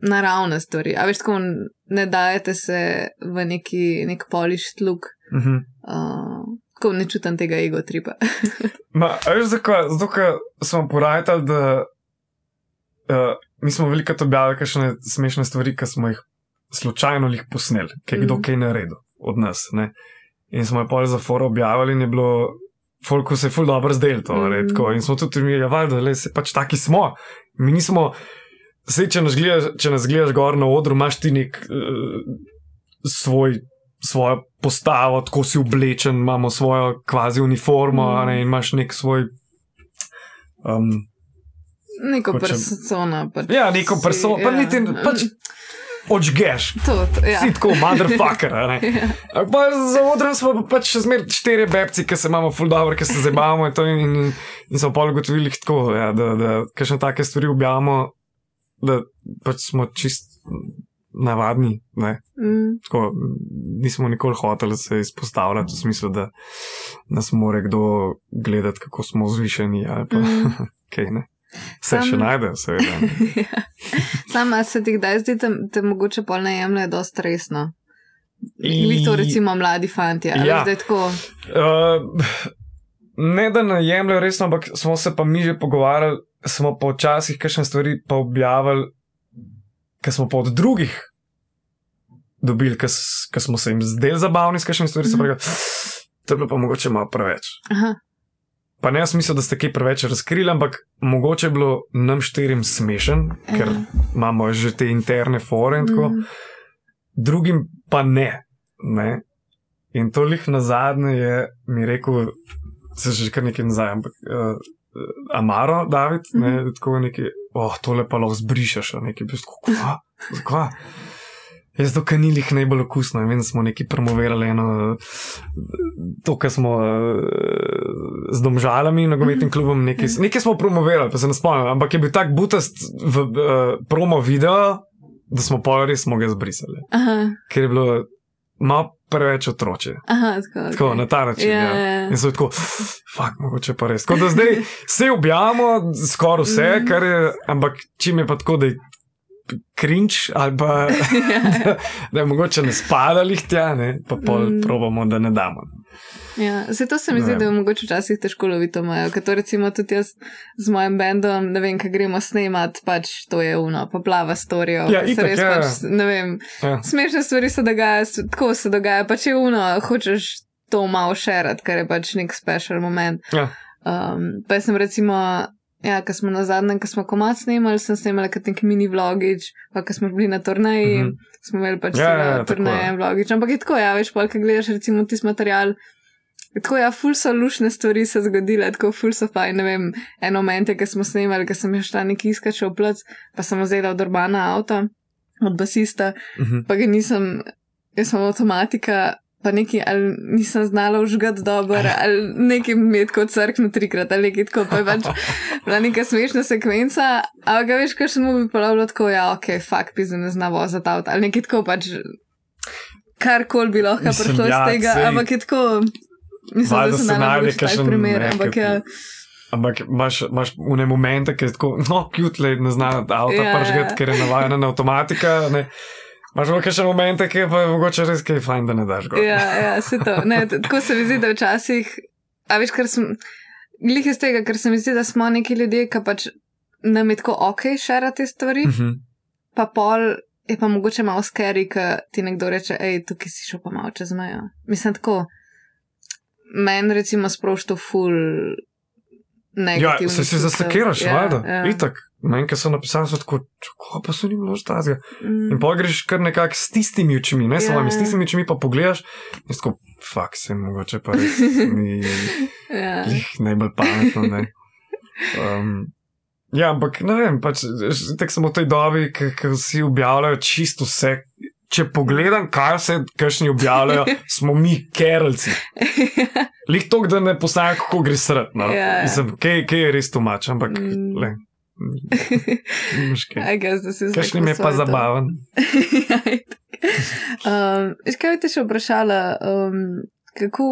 naravne stvari. A veš, tako ne dajete se v neki, nek polišt luk, Mhm. uh, tako ne čutim tega ego tripa. Ma, veš, zakaj? Zato, ker smo porajali, da uh, mi smo veliko objavili kakšne smešne stvari, ki smo jih slučajno jih posneli, ki je kdo Mhm. kaj naredil od nas. Ne? In smo jih pol za foro objavili in je bilo. Folku se je ful dobro zdelo to, Mhm. mm. tako. In smo tudi mi, ja, valjda, le se pač taki smo. Mi nismo, zdaj, če nas gledaš, če nas gledaš gor na odru, imaš ti nek uh, svoj. Svojo postavo, tako si oblečen, imamo svojo kvazi uniformo, Mhm. mm. ne, in imaš nek svoj. Um, Neko Hočem- persona. Pač ja, neko persono, pa ja. niti pač odžgeš. Ja. Si tako, motherfucker. Ja. Za odrom smo pa pač še zmeraj štiri bebci, ki se imamo full dobro, ki se zabavamo in, to in, in, in smo pa ugotovili tako, ja, da, da kakšne take stvari objavimo, da pač smo čist navadni. Ne? Mm. Tako, nismo nikoli hoteli se izpostavljati v smislu, da nas more kdo gledati, kako smo zvišeni ali pa Mm. kaj ne. Se Sam- še najde, seveda. Ja. Sama se ti kdaj zdi, da te mogoče pol ne jemlje dosti resno. Glih to recimo mladi fanti, ali Ja. zdaj tako. Uh, ne, da ne jemljajo resno, ampak smo se pa mi že pogovarjali, smo pa včasih kakšne stvari pa objavili, ki smo pa od drugih dobili, ki smo se jim zdeli zabavni s kakšnimi stvarmi, Mhm. mm -hmm. to je bilo pa mogoče malo preveč. Aha, Pa ne, jaz mislim, da ste kaj preveč razkrili, ampak mogoče je bilo nam štirim smešen, ker Ja. imamo že te interne fore in tako, mm, drugim pa ne. ne? In to lih na zadnje je mi rekel, se že kar nekaj nazaj, ampak uh, Amaro, David, ne, Mhm. tako nekaj, oh, tole pa lahko zbrišeš, a nekaj, tako, kva, kva. Jaz to kanilih najbolj okusno, vem, da smo neki promovirali eno, to, kar smo uh, z domžalami, nogometnim klubom, nekaj, nekaj smo promovirali, pa se ne spomnim, ampak je bil tak butast v uh, promo video, da smo pa res mogli zbrisati aha, ker je bilo malo preveč otroče. aha, tako. Tako, okay. na ta način. Ja, Ja, ja. ja. In so tako, fakt, mogoče pa res. Tako da zdaj vse objavimo, skoraj vse, Mhm. kar je, ampak čim je pa tako, da je krinč ali pa Ja. da, da je mogoče ne spadali tja, ne, pa pol mm. probamo, da ne damo. Ja, zato se mi Ne zdi, vem. da je mogoče včasih težko loviti to mejo. Ker to recimo tudi jaz z mojim bendom, ne vem, kaj gremo snemat, pač to je uno, poplava storijo. Ja, se itak, res ja. pač, ne vem, Ja. smešne stvari se dogajajo, tako se dogaja, pač je uno, hočeš to malo šerat, ker je pač nek special moment. Ja. Um, pa sem recimo, ja, ko smo na zadnjem, ko smo komat snimali, sem snimala kot nek mini vlogič, pa ko smo bili na turnaji, Mhm. smo imeli pač Ja, ja, ja, turnaje vlogič. Ampak je tako, ja, veš, pa ko gledaš recimo tisti material. Tako ja, ful so lušne stvari se zgodile, tako ful so fajn, ne vem, eno momente, ki smo snimali, ko sem šla neki iskač v plac, pa sem vzela od Urbana avto, od basista, Mhm. pa ga nisem, jaz sem avtomatika, pa neki, ali nisem znala užgati dobro, ali nekaj mi je tako crkno trikrat, ali nekaj tako, pa je pač bila neka smešna sekvenca, ampak ga veš, kaj še mu bi ponavljalo tako, ja, ok, fakt, pizze ne zna voziti avto, ali nekaj tako pač, karkoli bi lahko prišlo ja, iz tega, sej. ampak je tako, mislim, da se se ne najde najde kakšen primer, ampak ja. Ampak imaš, imaš une momente, ki je tako, no, cute, le ne zna avto Ja, yeah. pržgati, ja. ker je navajena na avtomatika. Ne. Imaš pa še momente, ki je pa mogoče res kaj fajn, da ne daš gor. Ja, ja, se to. Ne, tako se mi zdi, da včasih, a veš, ker sem, glih iz tega, ker se mi zdi, da smo neki ljudje, ki pač nam je tako ok šerati te stvari, Mhm. pa pol je pa mogoče malo scary, ker ti nekdo reče, hej, tukaj si šel pa malo čez mejo. Mislim tako, meni recimo sprošča ful. Ja, negativnih se si zasekiraš, Ja, valjda. ja. Itak. Meni, ki so napisali, so tako, kako pa so ni bilo štazga. Mm. In pa greš kar nekako s tistimi očmi, ne samo Ja. yeah. s tistimi očmi, pa pogledaš in si tako, fuk, se mogoče pa res ni Ja. glih najbolj pametno. Ne. Um, ja, ampak ne vem, pač, tako samo tej dobi, ki vsi objavljajo čisto vse. Če pogledam, kaj vse kašni objavljajo, smo mi keralci. Lih to, da ne poznajo, kako gre srd. No. Ja, ja. Mislim, kaj, kaj je res tumač, ampak Mm. le. Kakšni mi je pa zabaven. um, kaj bi te še vprašala, um, kako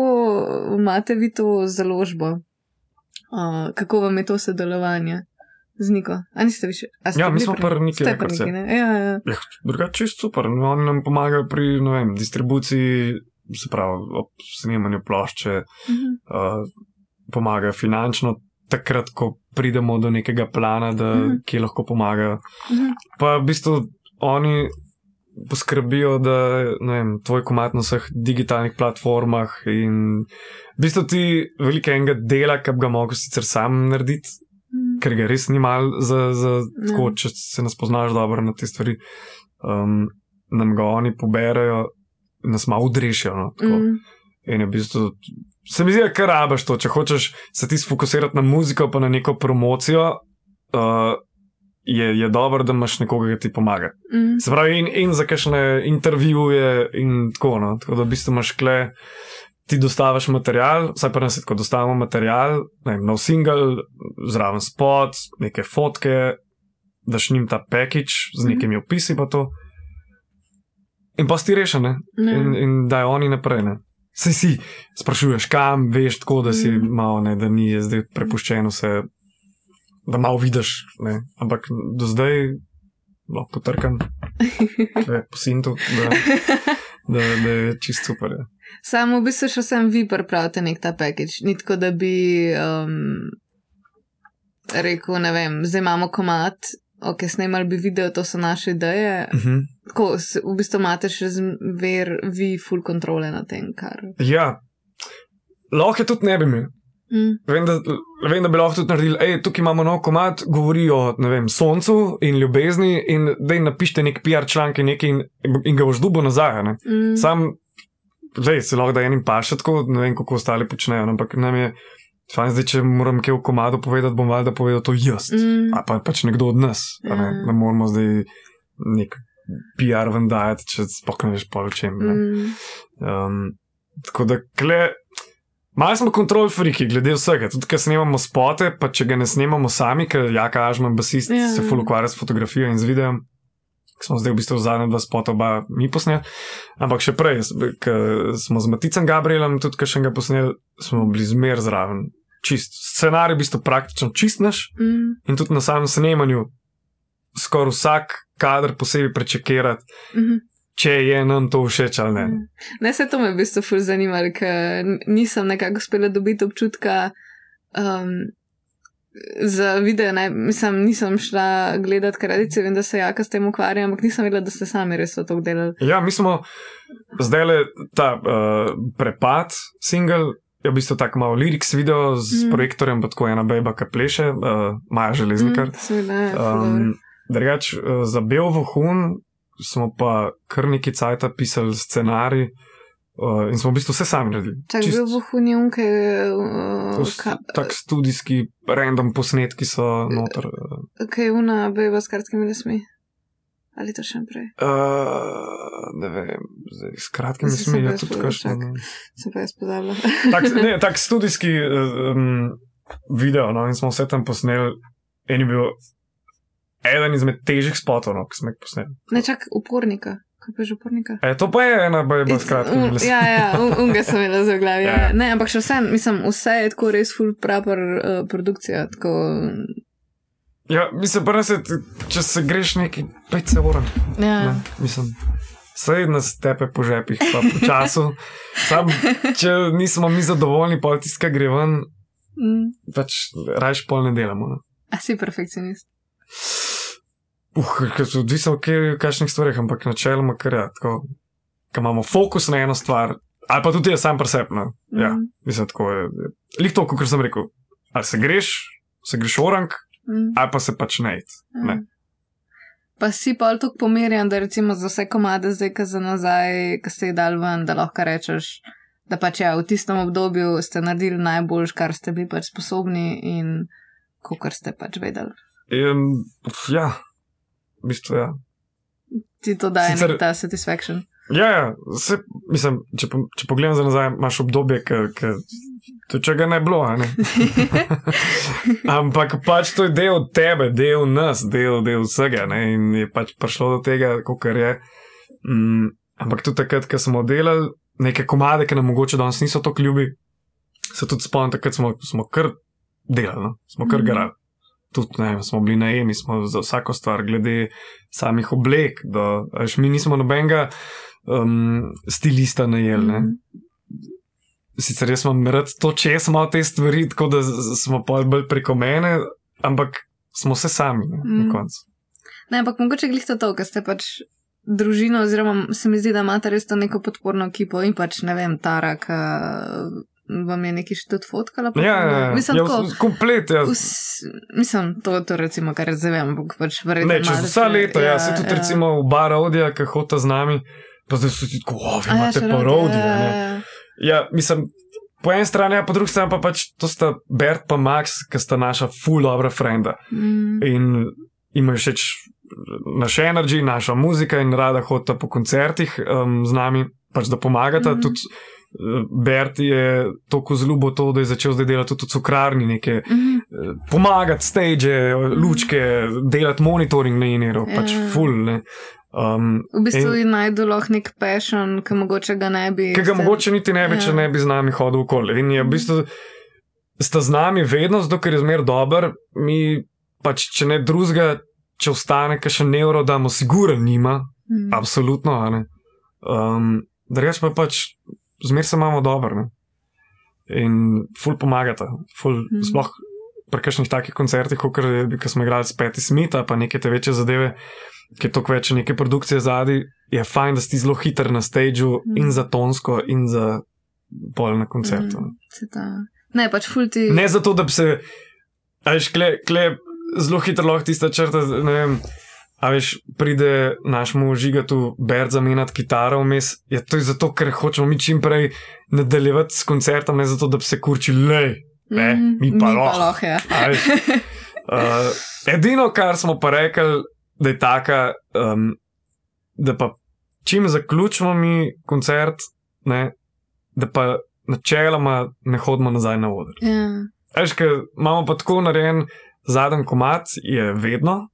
imate vi to založbo? Uh, kako vam je to sodelovanje z Niko? A niste više? A Ja, mi smo prvi neki Ste pri rekord. Niki, ne? Ja, ja. Ja, drugače čisto super. No, Oni nam pomagajo pri ne vem, distribuciji, se pravi, ob snemanju plošče, Mhm. uh, pomagajo finančno, takrat, ko pridemo do nekega plana, da Mhm. kje lahko pomagajo. Mhm. Pa v bistvu oni poskrbijo, da vem, tvoj komat na vseh digitalnih platformah in v bistvu ti veliko enega dela, ki bi ga mogel sicer sam narediti, Mhm. ker ga res ni mal za, za Ja. tako, če se nas poznaš dobro na te stvari. Um, nam ga oni poberajo, nas malo udrešijo. No, tako. Mhm. In je v bistvu, se mi zdi, da kar rabaš to, če hočeš se ti sfokusirati na muziko, pa na neko promocijo. Uh, Je, je dobro, da imaš nekoga, ki ti pomaga. Mhm. Se pravi, in, in za kakšne intervjuje, in tako. No. Tako da v bistvu imaš kle, ti dostaviš material, vsaj pa nas je tako, dostavimo material, ne vem, nov single, zraven spot, neke fotke, daš njim ta package z Mhm. nekimi opisi, pa to. In pa si rešene, Ja. in, in dajo oni naprej. Ne. Sej si sprašuješ, kam veš, tako da si Mhm. malo, ne, da ni zdaj prepuščeno vse, da malo vidiš. Ne. Ampak do zdaj lahko potrkam, da je posinto, da, da, da je čist super. Ja. Samo v bistvu še sem vi pripravite nek ta package. Ni tako, da bi um, rekel, ne vem, zdaj imamo komat, ok, snemali bi video, to so naše ideje. Uh -huh. Tako, v bistvu imate še zmer vi full kontrole na tem, kar. Ja, lahko tudi ne bi imel. Mm. Vem da, vem, da bi lahko tudi naredili, hej, tukaj imamo nov komat, govori o vem, soncu in ljubezni, in da jim napišete nek PR članek in, in, in ga boš dubo nazaj. Ne? Mm. Sam, zdaj se lahko da enim paše tako, ne vem, kako ostali počnejo, no, ampak nam je, fajn zdaj, če moram kaj v komadu povedati, bom valjda povedal to jaz. Mm. A pa pač nekdo od nas. a Ne, Ja. ne moramo zdaj nek PR ven dajati, če sploh ne veš pol o čem. Mm. Um, tako da, kle, malo smo kontrol friki glede vsega. Tudi, ker snemamo spote, pa če ga ne snemamo sami, ker Jaka Ažman, basist, Ja. ja. se full ukvarja s fotografijo in z videom. Smo zdaj v bistvu zadnja dva spota, oba mi posneli. Ampak še prej, ko smo z Maticem Gabrielom, tudi kar še ga posneli, smo bili zmer zraven. Čist. Scenarij je v bistvu praktično čist naš Mm. in tudi na samem snemanju skoraj vsak kader posebej prečekirati. Mhm. če je nam to všeč ali ne. Ne, se to me v bistvu ful zanimalo, ker nisem nekako uspela dobiti občutka um, za video. Ne, mislim, nisem šla gledati kredice, vem, da se jaka s tem ukvarja, ampak nisem vedela, da ste sami res to delali. Ja, mi smo zdaj le ta uh, prepad, single. Je v bistvu tako malo liriks video z Mm. projektorjem, pa tako ena beba, ki pleše, uh, Maja Železnikar. Mm, seveda, ja, Um, dobro. Drugač, uh, za Bel Vohun smo pa kar neki cajt pisali scenarij uh, in smo v bistvu vse sami naredili. Čak bil v hunjunke. To Uh, s- ka, Tak studijski, random posnetki so noter. Uh, kaj je una beba s kratkimi lasmi? Ali to še prej? uh, ne vem, zdaj, s kratkimi Zdaj sem smeji, brez tudi kakšno. ne. Sem pa jaz pozabila. tak, ne, tak studijski uh, um, video, no, in smo vse tam posneli. En je bil eden izmed težjih spotov, no, ki smo jih posneli. Ne čak upornika. Pa je že upornika? E, to pa je ena beba s kratkimi Un- lasmi. Ja, ja, un- unga sem imela za glavi. Ja. Ja. Ne, ampak še vse, mislim, vse je tako res full proper uh, produkcija. Tako, Ja, mislim, prvo se, če se greš neki 5 se ura. ja. Ne, mislim, sej nas tepe po žepih, pa po času. Sam, če nismo mi zadovoljni, pa tiska gre ven, Mm. pač rajš pol ne delamo. Ne. A si perfekcionist. Uh, ker odvisno od kakšnih stvarih, ampak načeloma, ker je tako, ko imamo fokus na eno stvar, ali pa tudi jaz sam presepno. Ja, Mm. mislim, tako je. Lih to, kot sem rekel, ali se greš, se greš orang, Mm. ali pa se pač ne. Ne. Ja. Pa si pa tako pomirjen, da recimo za vse komade zdaj, ki za nazaj, ki ste jih dal ven, da lahko rečeš, da pač ja, v tistem obdobju ste naredili najboljš, kar ste bili pač sposobni in kar ste pač vedeli. In, ja, v bistvu ja. Ti to daje Sicer- ta satisfaction. Ja, ja se, mislim, če, po, če pogledam za nazaj, imaš obdobje, ki če ga ne bilo. Ne? Ampak pač to je del tebe, del nas, del, del vsega. Ne? In je pač prišlo do tega, kot je. Mm, ampak tudi takrat, ko smo delali neke komade, ki nam mogoče danes niso tako ljubi, se tudi spomnim, takrat smo, smo kar delali, no? smo kar Mhm. garali. Tudi ne, vem, smo bili najemi, smo za vsako stvar, glede samih oblek. Do, veš, mi nismo nobenega um, stilista najeli. Ne? Mhm. Sicer jaz imam rad to, če jaz imam te stvari, tako da smo pa bolj preko mene, ampak smo se sami ne, Mm. na koncu. Ne, ampak mogoče glih to, ker ste pač družina, oziroma se mi zdi, da imate res to neko podporno ekipo in pač ne vem, Tara, ki vam je nekaj še tudi fotkala. Ja, ja, ja. Mislim, ja, tako. komplet. Ja. Vs, mislim, to, to recimo, kar zdaj vem, ampak pač verjetno. Ne, čez vsa leta, ja, se tudi recimo v Barodija, ki hota z nami, pa zdaj so ti tako, o, vi ja, imate še parodije. ja, ne." ja, ja. Ja, mislim, po eni strani, ja, po drugi strani pa pač to sta Bert pa Max, ki sta naša full dobra frenda. Mm, in imajo všeč naš energy, naša muzika in rada hodita po koncertih um, z nami, pač da pomagata. Mm. Tudi Bert je tako zelo to, da je začel zdaj delati tudi v cukrarni, nekaj mhm. uh, pomagati, stage, lučke, delati monitoring na ineru, pač Ja. full. Ne. Um, V bistvu je najdu lahko nek passion, ki mogoče ga ne bi. ki ga ste- mogoče niti ne bi, Ja. če ne bi z nami hodil okoli. In je v bistvu sta z nami vedno, ker je zmer dober, mi pač, če ne drugega, če ostane, kaj še nevro, damo, siguren nima, Mm. absolutno. ne. Um, Drugač pa pač, zmer se imamo dobro. ne. In ful pomagata, ful, Mhm. sploh pri kakšnih takih koncertih, kot ko smo igrali s Peti Smita, pa neke te večje zadeve, ki je toliko več neke produkcije zadaj, je fajn, da si zelo hiter na stageu Mhm. in za tonsko, in za pol na koncertu. Mm, ta- Ne, pač ful ti. Ne zato, da bi se, a veš, kle, kle zelo hitro lahko tista črta, ne vem. A veš, pride našemu žigatu Bert zamenjati kitaro vmes. Je to je zato, ker hočemo mi čim prej nadaljevati s koncertom, ne zato, da bi se kurčili, le. ne, Mhm, mi pa lahko. ja. Uh, edino, kar smo pa rekli, da je taka, um, da pa čim zaključimo mi koncert, ne, da pa načeloma ne hodimo nazaj na oder. ja. Veš, ker imamo pa tako narejen zadnji komat, je vedno,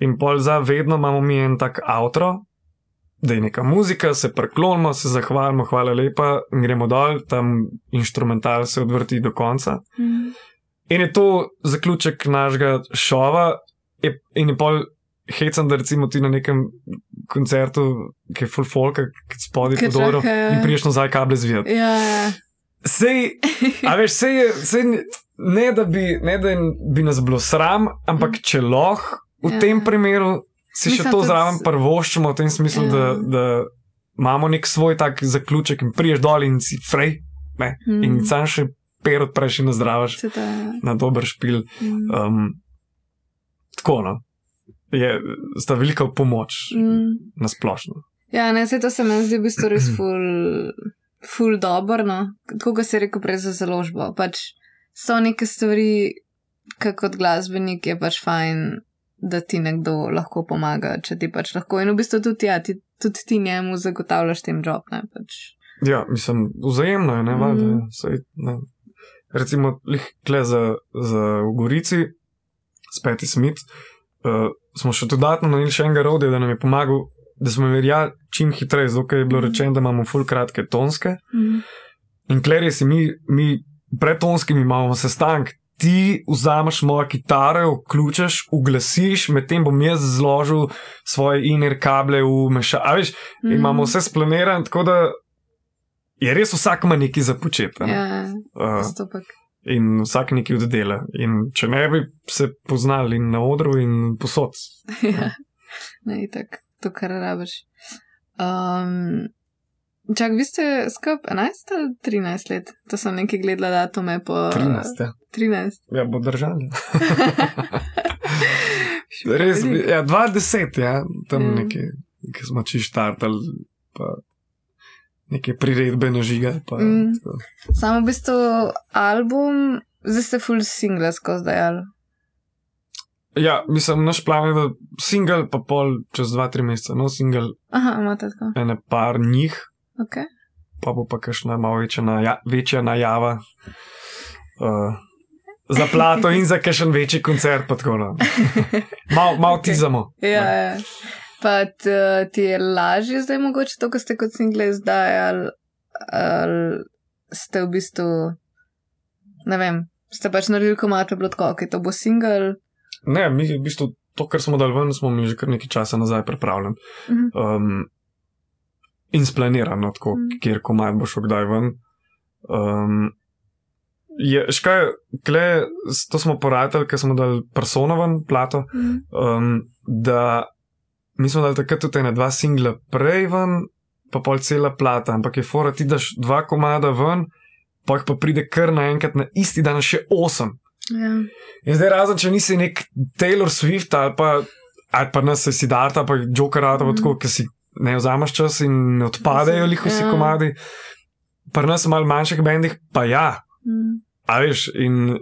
in pol za vedno imamo mi en tak outro, da je neka muzika, se preklonimo, se zahvalimo, hvala lepa, in gremo dol, tam inštrumental se odvrti do konca. Mm. In je to zaključek našega šova, in je pol hecam, da recimo ti na nekem koncertu, ki je full folk, ki spodaj pod oro čaka, ja. in priješ nazaj kable zvijati. Ja, ja. Sej, a veš, sej sej ne, da bi, ne da bi nas bilo sram, ampak če lahko v Ja. tem primeru si še Mislim, to tudi zraven s- prvoščimo, v tem smislu, Ja. da, da imamo nek svoj tak zaključek in priješ dol in si frej, ne, Mm. in sam še per odpreš in nazdravaš Se ta, na dober špil. mm. Um, tako, no. Je, sta velika pomoč Mm. na splošno. Ja, ne, se to se meni zdi v bistvu res ful, ful dobro, no. Tako kot si rekel prej za založbo. Pač so neke stvari, ki kot glasbenik je pač fajn, da ti nekdo lahko pomaga, če ti pač lahko. In v bistvu tudi, ja, ti, tudi ti njemu zagotavljaš tem job, ne pač. Ja, mislim, vzajemno je, ne, valjda, mm. sej, ne. Recimo, kle za, za v Gorici, speti Smith, uh, smo še dodatno naredili še enega rodja, da nam je pomagal, da smo imeli ja, čim hitreje, zato je bilo Mhm. rečeno, da imamo full kratke tonske. Mm. In kler si mi, mi pred tonskimi imamo sestank. Ti vzameš mojo kitaro, vključiš, uglasiš, medtem bom jaz zložil svoje iner kable v mešalnik. A veš, Mhm. imamo vse splanirano, tako da je res vsak ima nekaj za početi. ne. Ja, Uh, postopek. in vsak nekaj oddela. In če ne bi se poznali na odru in posod. ja, ne, tako, to, kar rabiš. Um, čak, vi ste skup 11 ali 13 let? To sem nekaj gledala datume po 13. Ja, 13. ja bo držali. Res, bi- ja, 20, ja, tam Ja. nekaj, ki smo čiš štartali, pa neke priredbe na žiga. Pa, Mm. tako. Samo v bistvu album, zdaj ste full single skozi dajal. Ja, mislim, naš plan je, da single, pa pol čez 2-3 meseca, no single, Aha, imate tako. ene par njih, Ok. pa bo pa kakšna malo večja, naja, večja najava. Uh, za plato in za kakšen večji koncert, pa. No. Mal, mal Ok. tizamo. Ja, ja. Pa t, ti je lažje zdaj mogoče to, kar ste kot single izdajali, ali ste v bistvu, ne vem, ste pač naredili komat, bilo tako, ok, to bo single. Ne, mi v bistvu to, kar smo dali ven, smo mi že kar nekaj časa nazaj pripravljeni. Mhm. Um, in splanirano, tako, Mhm. kjer komaj bo šel kdaj ven. Um, je, škaj, kle, to smo poradili, ker smo dali personovan plato. Mhm. um, da mi smo dali takrat tudi ena dva singla prej ven, pa pol cela plata, ampak je fora, ti daš dva komada ven, pa jih pa pride kar naenkrat na isti dan še osem. Ja. In zdaj razen, če nisi nek Taylor Swift ali pa, ali pa nas si Darta, pa Joker ali pa Mhm. tako, ki si ne vzameš čas in ne odpadejo lih vsi Ja. komadi. Pri nas malo manjših bendih, pa ja, Mhm. A veš, in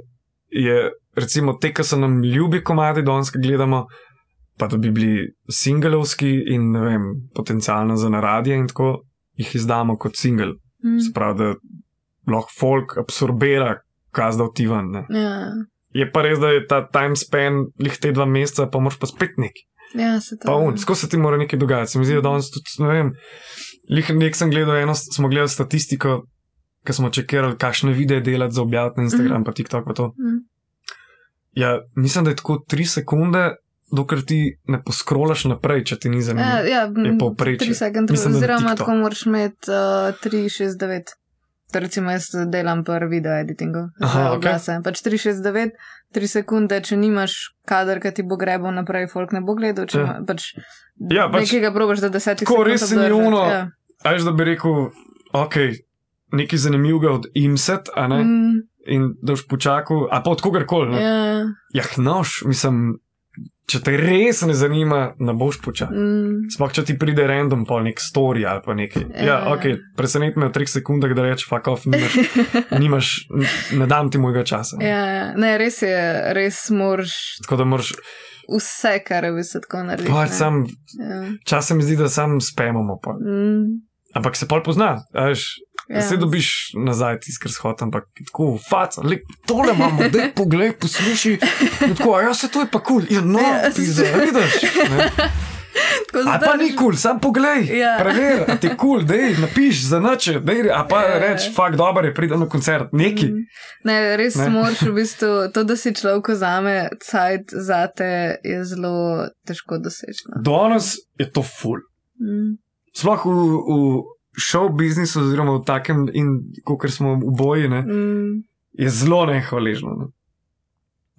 je recimo te, ki so nam ljubi komadi, danes gledamo, pa da bi bili singlovski in ne vem, potencialno za naradje in tako, jih izdamo kot single. Mhm. Se pravi, da lahko folk absorbira, kaj zdaj ne. Ja. Je pa res, da je ta time span, lih te dva meseca, pa moraš pa spet neki. Ja, se to. Pa un, skozi se ti mora nekaj dogajati. Se mi zdi, da danes tudi, ne vem, lih nek sem gledal eno, smo gledali statistiko, ki smo čekirali, kakšne videe delati za objaviti na Instagram, Mhm. pa TikTok pa to. Mhm. Ja, mislim, da je tako tri sekunde, dokler ti ne poskrolaš naprej, če ti ni Ja, zanimivo. ja, je povprečje. 3 sekunde, oziroma tako moraš imeti uh, 369. To recimo jaz delam pri video editingu. Aha, oglase. Pač 369, 3 sekunde, če nimaš kader, ki ti bo grebel naprej, folk ne bo gledal. Če Ja. pač, Ja, pač nekega probaš, da 10 tako sekund. res se ni ono- Ja. A veš, da bi rekel, ok, nekaj zanimivega od imset, a ne? Mm, In da boš počakal, a pa od kogarkoli. ja. Ja, nož, mislim, če te res ne zanima, ne boš počakal. Mm, Sploh če ti pride random po nek story ali pa nekaj. Ja, Ja. ok, preseneti me v treh sekundah, da rečeš, fuck off, nimaš, nimaš, ne dam ti mojega časa. ja, ja. ne, res je, res moraš Tako da moraš, vse, kar bi se tako naredil. pač sam, Ja. čas se mi zdi, da sam spemamo. Pa. Mm, Ampak se pol pozna, veš. Ja. Se dobiš nazaj tisti, kar shod, ampak tako, faca, lep, tole imamo, da poglej, posluši. In Tako, a ja, se to je pa kul, cool. ja, no, Ja, ne. tako A pa ni kul, cool, sam poglej, Ja. preveri, a ti je kul, cool, dej, napiš za noč, dej, a pa Ja. reč, fakt dober je, pridem na koncert, neki. Mm. Ne, res Ne. moraš v bistvu to, da si človek vzame cajt zate, je zelo težko doseči. no. Danes je to ful. Mm. Sploh v, v show biznisu, oziroma v takem, in kot smo v boji, ne, Mm. je zelo nehvaležno. Ne.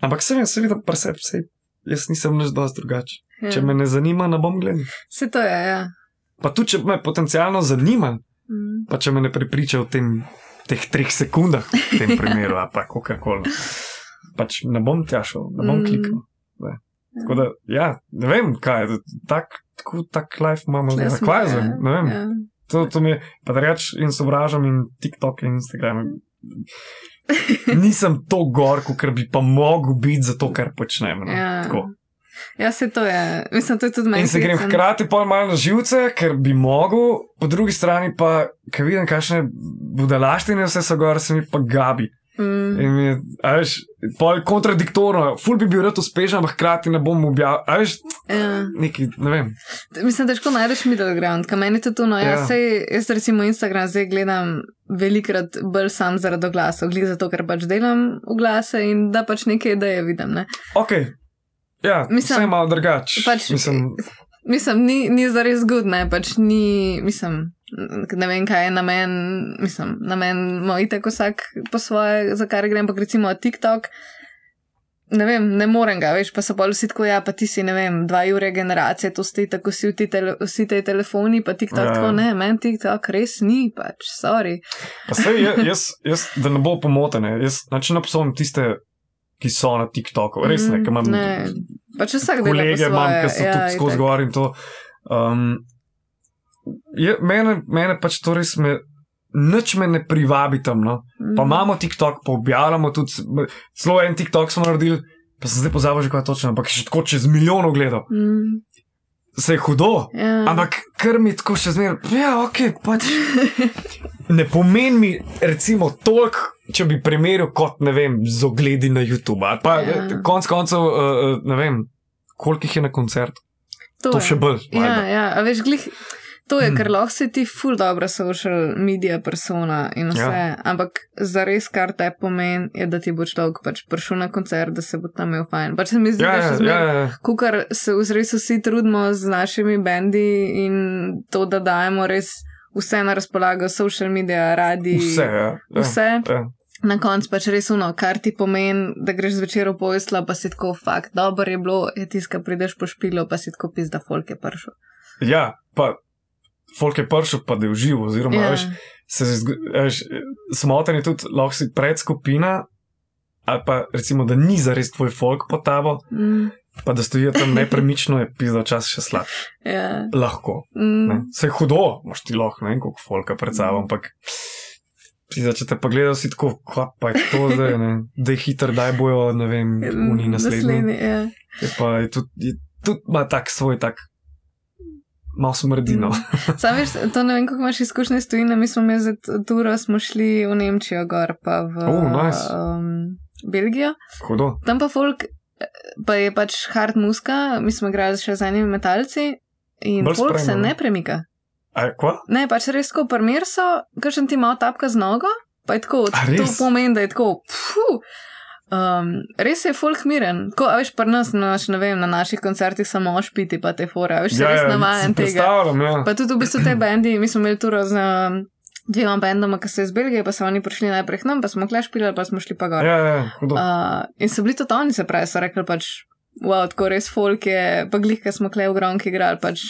Ampak se vem, seveda, preseb, se, jaz nisem nič dosti drugačen. Ja. Če me ne zanima, ne bom gledal. Se to je, ja. Pa tudi, če me potencialno zanima, Mm. pa če me ne prepriča v tem, teh treh sekundah, v tem primeru, ali pa kako koli. Pač ne bom tja šel, ne bom Mm. kliknil. Ne. Tako da, ja, ne vem, kaj je, tak, tako, tak life imamo, smo, kaj ja, zvem, ne vem. ja. To, to mi je, pa da reč in sovražam in TikTok in Instagram. Nisem to gor, kot bi pa mogel biti za to, kar počnem. No. Ja. Tako. Ja, se to je. Mislim, to je tudi meni. In se grem hkrati pa malo na živce, ker bi mogel, po drugi strani pa, ker vidim, kakšne budalaštine vse so gor, se mi pa gabi. Mm. Je, veš, pol kontradiktorno, ful bi bil rad uspešen, ampak hkrati ne bom objavil. Veš, Ja. neki, ne vem. Mislim, težko najdeš middle ground, kam meni to no. Ja. Ja. Sej, jaz recimo Instagram zdaj gledam velikrat bolj sam zaradi oglasov, glede zato, ker pač delam oglase in da pač neke ideje vidim. Ne? Ok, ja, Mislim, vse je malo drugače. pač- Mislim, Mislim, ni, ni zares zgodne, pač ni, mislim, ne vem, kaj je namen, mislim, namen moj tako vsak po svoje, za kar grem, pa recimo TikTok. Ne vem, ne morem ga, veš, pa so pa vsi tako, ja, pa ti si, ne vem, dva ure generacije, to ste tako vsi, ti tele, vsi te telefoni, pa TikTok, Ja. tako ne, meni TikTok res ni, pač, sorry. Pa sej, jaz, jaz, da ne bo pomotene, jaz znači napsom tiste, ki so na TikToku, res ne, ker imam ne. Pač vsak po kolege, imam, ki so ja, tudi skozi in to. Um, je, mene, mene pač to res me. Nič me ne privabi tam, no. Pa Mhm. imamo TikTok, pa objavljamo tudi, celo en TikTok smo naredili, pa sem zdaj pozabil že kaj točno, ampak še tako čez milijonov gledal. Mm, Se je hudo, ja. ampak kar mi tako še zmeraj, ja, ok, pač. Ne pomeni mi, recimo, toliko, če bi primerjal kot, ne vem, z ogledi na YouTube. Ali pa Ja. ja. konc koncev, uh, ne vem, koliko jih je na koncertu. To, to je. še bolj. Ja, ja, a veš, glih, to je, Hmm. ker lahko si ti ful dobra social media persona in vse, ja. ampak zares, kar te pomeni, je, da ti bo človek pač prišel na koncert, da se bo tam imel fajn. Pač se mi zdi, Ja, da ja, še ja, zmeraj, ja, ja. kukar se vzres vsi trudimo z našimi bendi in to, da dajemo res vse na razpolago, social media, radi, Vse, ja. ja. vse. Ja. Na koncu pač res uno, kar ti pomeni, da greš zvečer v pojsla, pa si tako fakt, dobro je bilo, je tiska, prideš po špilo, pa si tako pis, da folk je pršel. ja, pa folk je pršel, pa da je uživo, oziroma, ja. veš, se veš, smoten je tudi, lahko si predskupina, ali pa recimo, da ni zares tvoj folk po tabo, Mm, pa da stojijo tam nepremično, je pizda čas še slab. ja. Lahko. Mm, Ne? Se je hudo, imaš ti lahko, ne vem, koliko folka pred sabo, ampak. Pizda, če te pa gledajo, si tako, kva pa je to zdaj, ne? da je hiter, da bojo, ne vem, oni naslednji. ja. Je pa je tudi, je tudi ima tak svoj, tak, malo smrdino. Mm. Sam veš, to ne vem, kako imaš izkušnje s tujino, mi smo imeli za turo, smo šli v Nemčijo gor, pa v Oh, nice. um, Belgijo. Hudo. Tam pa folk, pa je pač hard muska, mi smo igrali še z enimi metalci in Bolj folk se sprejemno, ne? premika. A, kva? Ne, pač res tako, primer so, kakšen ti malo tapka z nogo, pa je tako, A to pomeni, da je tako, pfu. Um, res je folk miren, ko, a veš, pri nas, na, naš, ne vem, na naših koncertih samo špiti, pa te fore, a veš, se res navajen Ja, si tega. Ja. Pa tudi v bistvu te bendi, mi smo imeli turo z um, dvema bendoma, ki so iz Belgije, pa so oni prišli najprej k nam, pa smo klešpili, pa smo šli pa gor. Ja, ja, hudo. Uh, in so bili tudi oni, se pravi, so rekli pač, wow, tako res folk je, pa glih, ki smo klej v gronki igrali, pač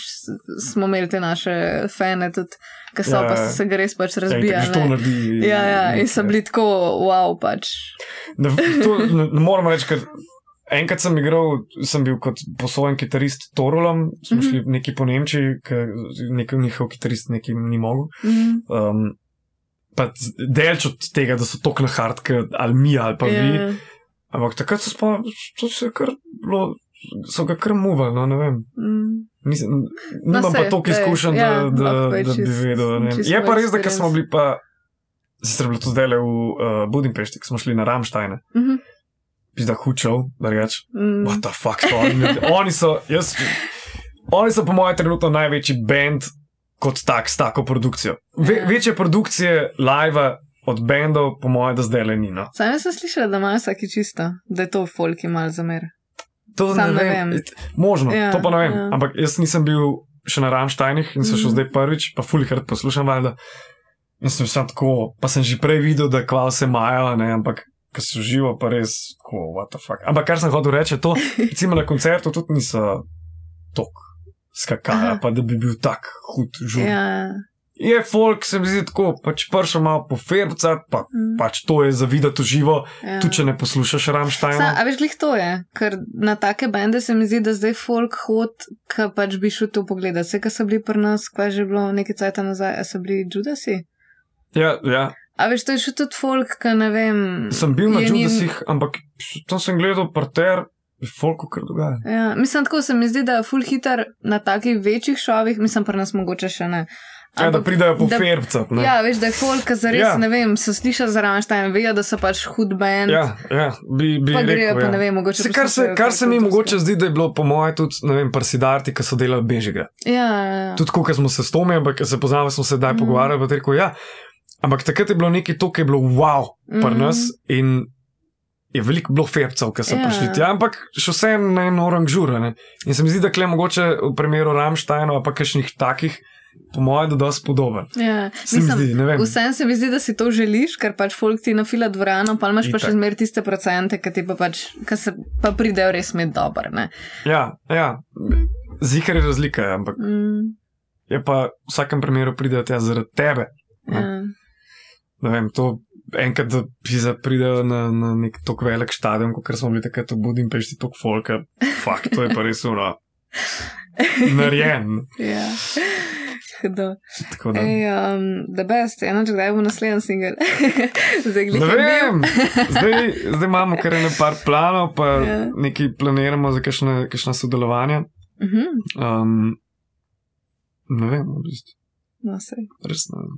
smo imeli te naše fane tudi, ki so Ja, pa ja. so se ga res pač Ja, razbijali. naredi. Ja, ja, in so bili tako, wow, pač. Ne, to, ne, ne moram reči, ker enkrat sem igral, sem bil kot posojen kitarist Torulom, smo Mhm. šli neki po Nemčiji, ker neki njihov kitarist neki ni mogel. Mm, Um, pa delč od tega, da so tako na hardke, ali mi, ali pa vi. Ampak takrat so, spa, to se kar bilo, so ga kar muvali, no ne vem. mm. Nisem, nimam No, pa sej, toliko sej, izkušenj, ja, da, da, da bi čist- vedel. ne Je pa res, da smo bili pa, sicer bilo to zdaj v uh, Budimpešti, smo šli na Ramštajne, Mhm, pizda hučev, da reč, mm. what the fuck, to oni, oni so, jaz, oni so po mojem trenutno največji band kot tak, s tako produkcijo. Ve, Ja. večje produkcije live od bendov, po mojem, da zdaj le ni. No. Sam sem slišala, da imajo vsaki čisto, da je to folk ima zamer. To Sam ne vem. vem. Možno, Ja, to pa ne vem. ja. Ampak jaz nisem bil še na Ramštajnih in sem šel Mhm. zdaj prvič, pa fulikrat poslušam valjda. In sem sam tako, pa sem že prej videl, da kval se imajo, ne, ampak ko so živo, pa res, ko, what the fuck. Ampak kar sem hotel reči, je to, recimo na koncertu tudi niso tok skakali, Aha. pa da bi bil tak hud žur. Ja. Je folk, se mi zdi tako, pač pršel malo po ferbca, pa Mm. pač to je za videti živo, Ja. tudi če ne poslušaš Sa, Ramštajna. a veš, glih to je, ker na take bende se mi zdi, da zdaj folk hod, ki pač bi šel to pogledati. Vse, ki so bili pri nas, kaj je že bilo nekaj cajta nazaj, a so bili Judasi. Ja, ja. A veš, to je še tudi folk, ki ne vem. Sem bil na je njim- Judasih, ampak tam sem gledal parter, folko kar dogaja. Ja, mislim, tako se mi zdi, da je full hitar na takih večjih šovih, mislim, pri nas mogoče še ne. Ja, da pridajo po ne. Ja, veš, da je folk, ki zares, Ja. ne vem, so slišali za Ramstein, vejo, da so pač hud band. Ja, ja, bi, bi Pa grejo, rekel, pa ja. ne vem, mogoče Se, kar, se, poslušajo kar se mi mogoče zdi, da je bilo po mojem tudi, ne vem, prsidarti, ki so delali bežiga. Ja, ja, ja. Tudi ko smo se s Tomi, ampak se poznamo, smo se daj Mhm. pogovarjali, pa rekel, ja. Ampak takrat je bilo nekaj to, ki je bilo wow, pri Mhm. nas in je veliko bilo ferbcev, ki so Ja. prišli tja, ampak še vsem na en orang žura. Ne? In se mi zdi, da kle mogoče v primeru Ramštajna, pa kakšnih takih, po mojem, da dosti podoben. ja. Se mi zdi. Vsem se mi zdi, da si to želiš, ker pač folk ti nafila dvorano, pa imaš pa Itak. še zmer tiste procente, ki ti pa pač, ki se pa pridejo res med dober, ne. Ja, ja. Zihar je razlika, ampak Mm, je pa v vsakem primeru pridejo tja zaradi tebe. Ne. ja. Ne vem, to enkrat, da pisa pridejo na, na nek tako velik stadion, kot smo bili takrat v Budimpešti, tako folka. Fakt, to je pa res uno. Narejen. ja. Hudo. Tako da. Ej, um, the best, eno, če kdaj bo naslednji singel. Zdaj Ne vem, zdaj, zdaj imamo kar ene par planov, pa Ja. nekaj planiramo za kakšne sodelovanja. Mhm, Um, ne vem, v bistvu, No, res ne vem.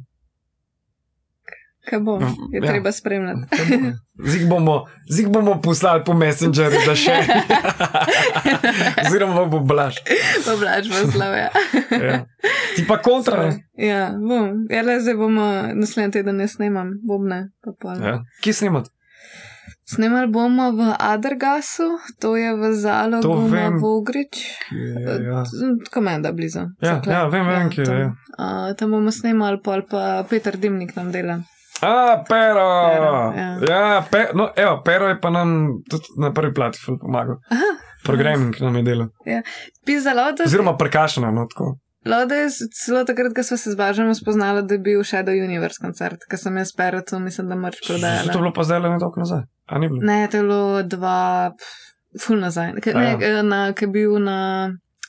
Kaj bo? Je Ja. treba spremljati. Bo? Zdaj bomo, zdaj bomo poslali po Messengerju, da še. Oziroma bo blaž. Pa blaž v slave. Ja. Ti pa kontra. ne? Ja, bom. Ja, le zdaj bomo naslednji teden ne snemam, bom ne. Pa pol. Ja. Kje snemati? Snemali bomo v Adergasu, to je v Zalogu na. Vogrič. Ja, ja. Tako menda blizu. Ja, ja, vem, vem, kje je, ja. Uh, tam bomo snemali, pol pa Peter Dimnik nam dela. A, pero. Pero, ja. ja pe, no, evo, pero je pa nam tudi na prvi plati pomagal. Aha. Programming nam je delal. Pisalo, da Oziroma prekašena, no tako. Lode je celo takrat, ko smo se z Bažem spoznali, da je bil Shadow Universe koncert, ki sem jaz peratu, mislim, da mrč To je bilo pa zdaj le ne dolgo nazaj. A ni bilo? Ne, to je bilo dva, pf, ful nazaj. A ne, ja. na, ki je bil na,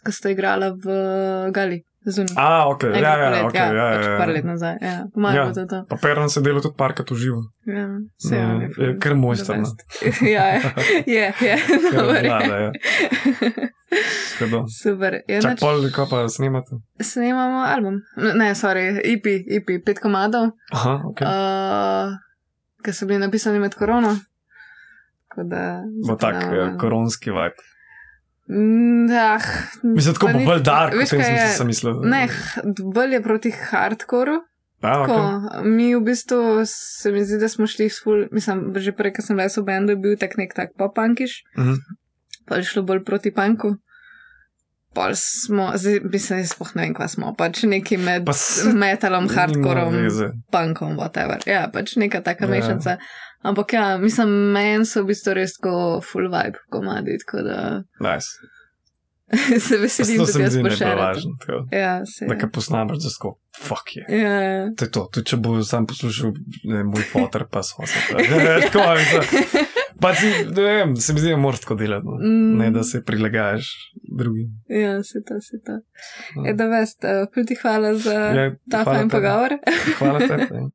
ko sta igrala v Gali, zunaj. A, ok, ja, ja, ja, ok, ja, ja, pač par let ja. nazaj. Ja, Pomaga Ja. ja. to. to. Pa Peran se dela tudi parkrat v živo. Ja, se Ja, je. je kar mojster, no. ja, je, je. Vlada, ja. Skado. Super. Ja, Čak nač, pol, ko pa snemate. snemamo album. Ne, sorry, EP, EP, pet komadov. Aha, ok. Uh, ki so bili napisani med korono. Tako da. Bo tak eh, koronski vibe. Mm, Ah, Mislim, tako bo bolj dark, veš, kot kaj je? sem mislil. Ne, bolj je proti hardcoru. A, Tako, ok. Mi v bistvu se mi zdi, da smo šli ful, mislim, že prej, ko sem bil v bendu, je bil tak nek tak popankiš, Mhm. pa je šlo bolj proti panku. Pol smo, zdaj mislim, da sploh ne vem, kva smo, pač neki med Pa se- metalom, veze. punkom, whatever. Ja, pač neka taka Ja. ja. mešanica. Ampak ja, mislim, meni so v bistvu res tako full vibe komadi, tako da Nice. se veselim, da se mi jaz tako. Ja, se. Da, ko posnameš, da sko, fuck je. Ja, To je to, tudi če bo sam poslušal ne, moj fotor, pa so se tako. mislim. Pa si, ne vem, se mi zdi, da moraš tako delati, no. Mm. ne da se prilagajaš drugim. ja, se to, se to. No. Ja, da veste, uh, ti hvala za Ja, ta fajn pogovor. Hvala tebi. ja.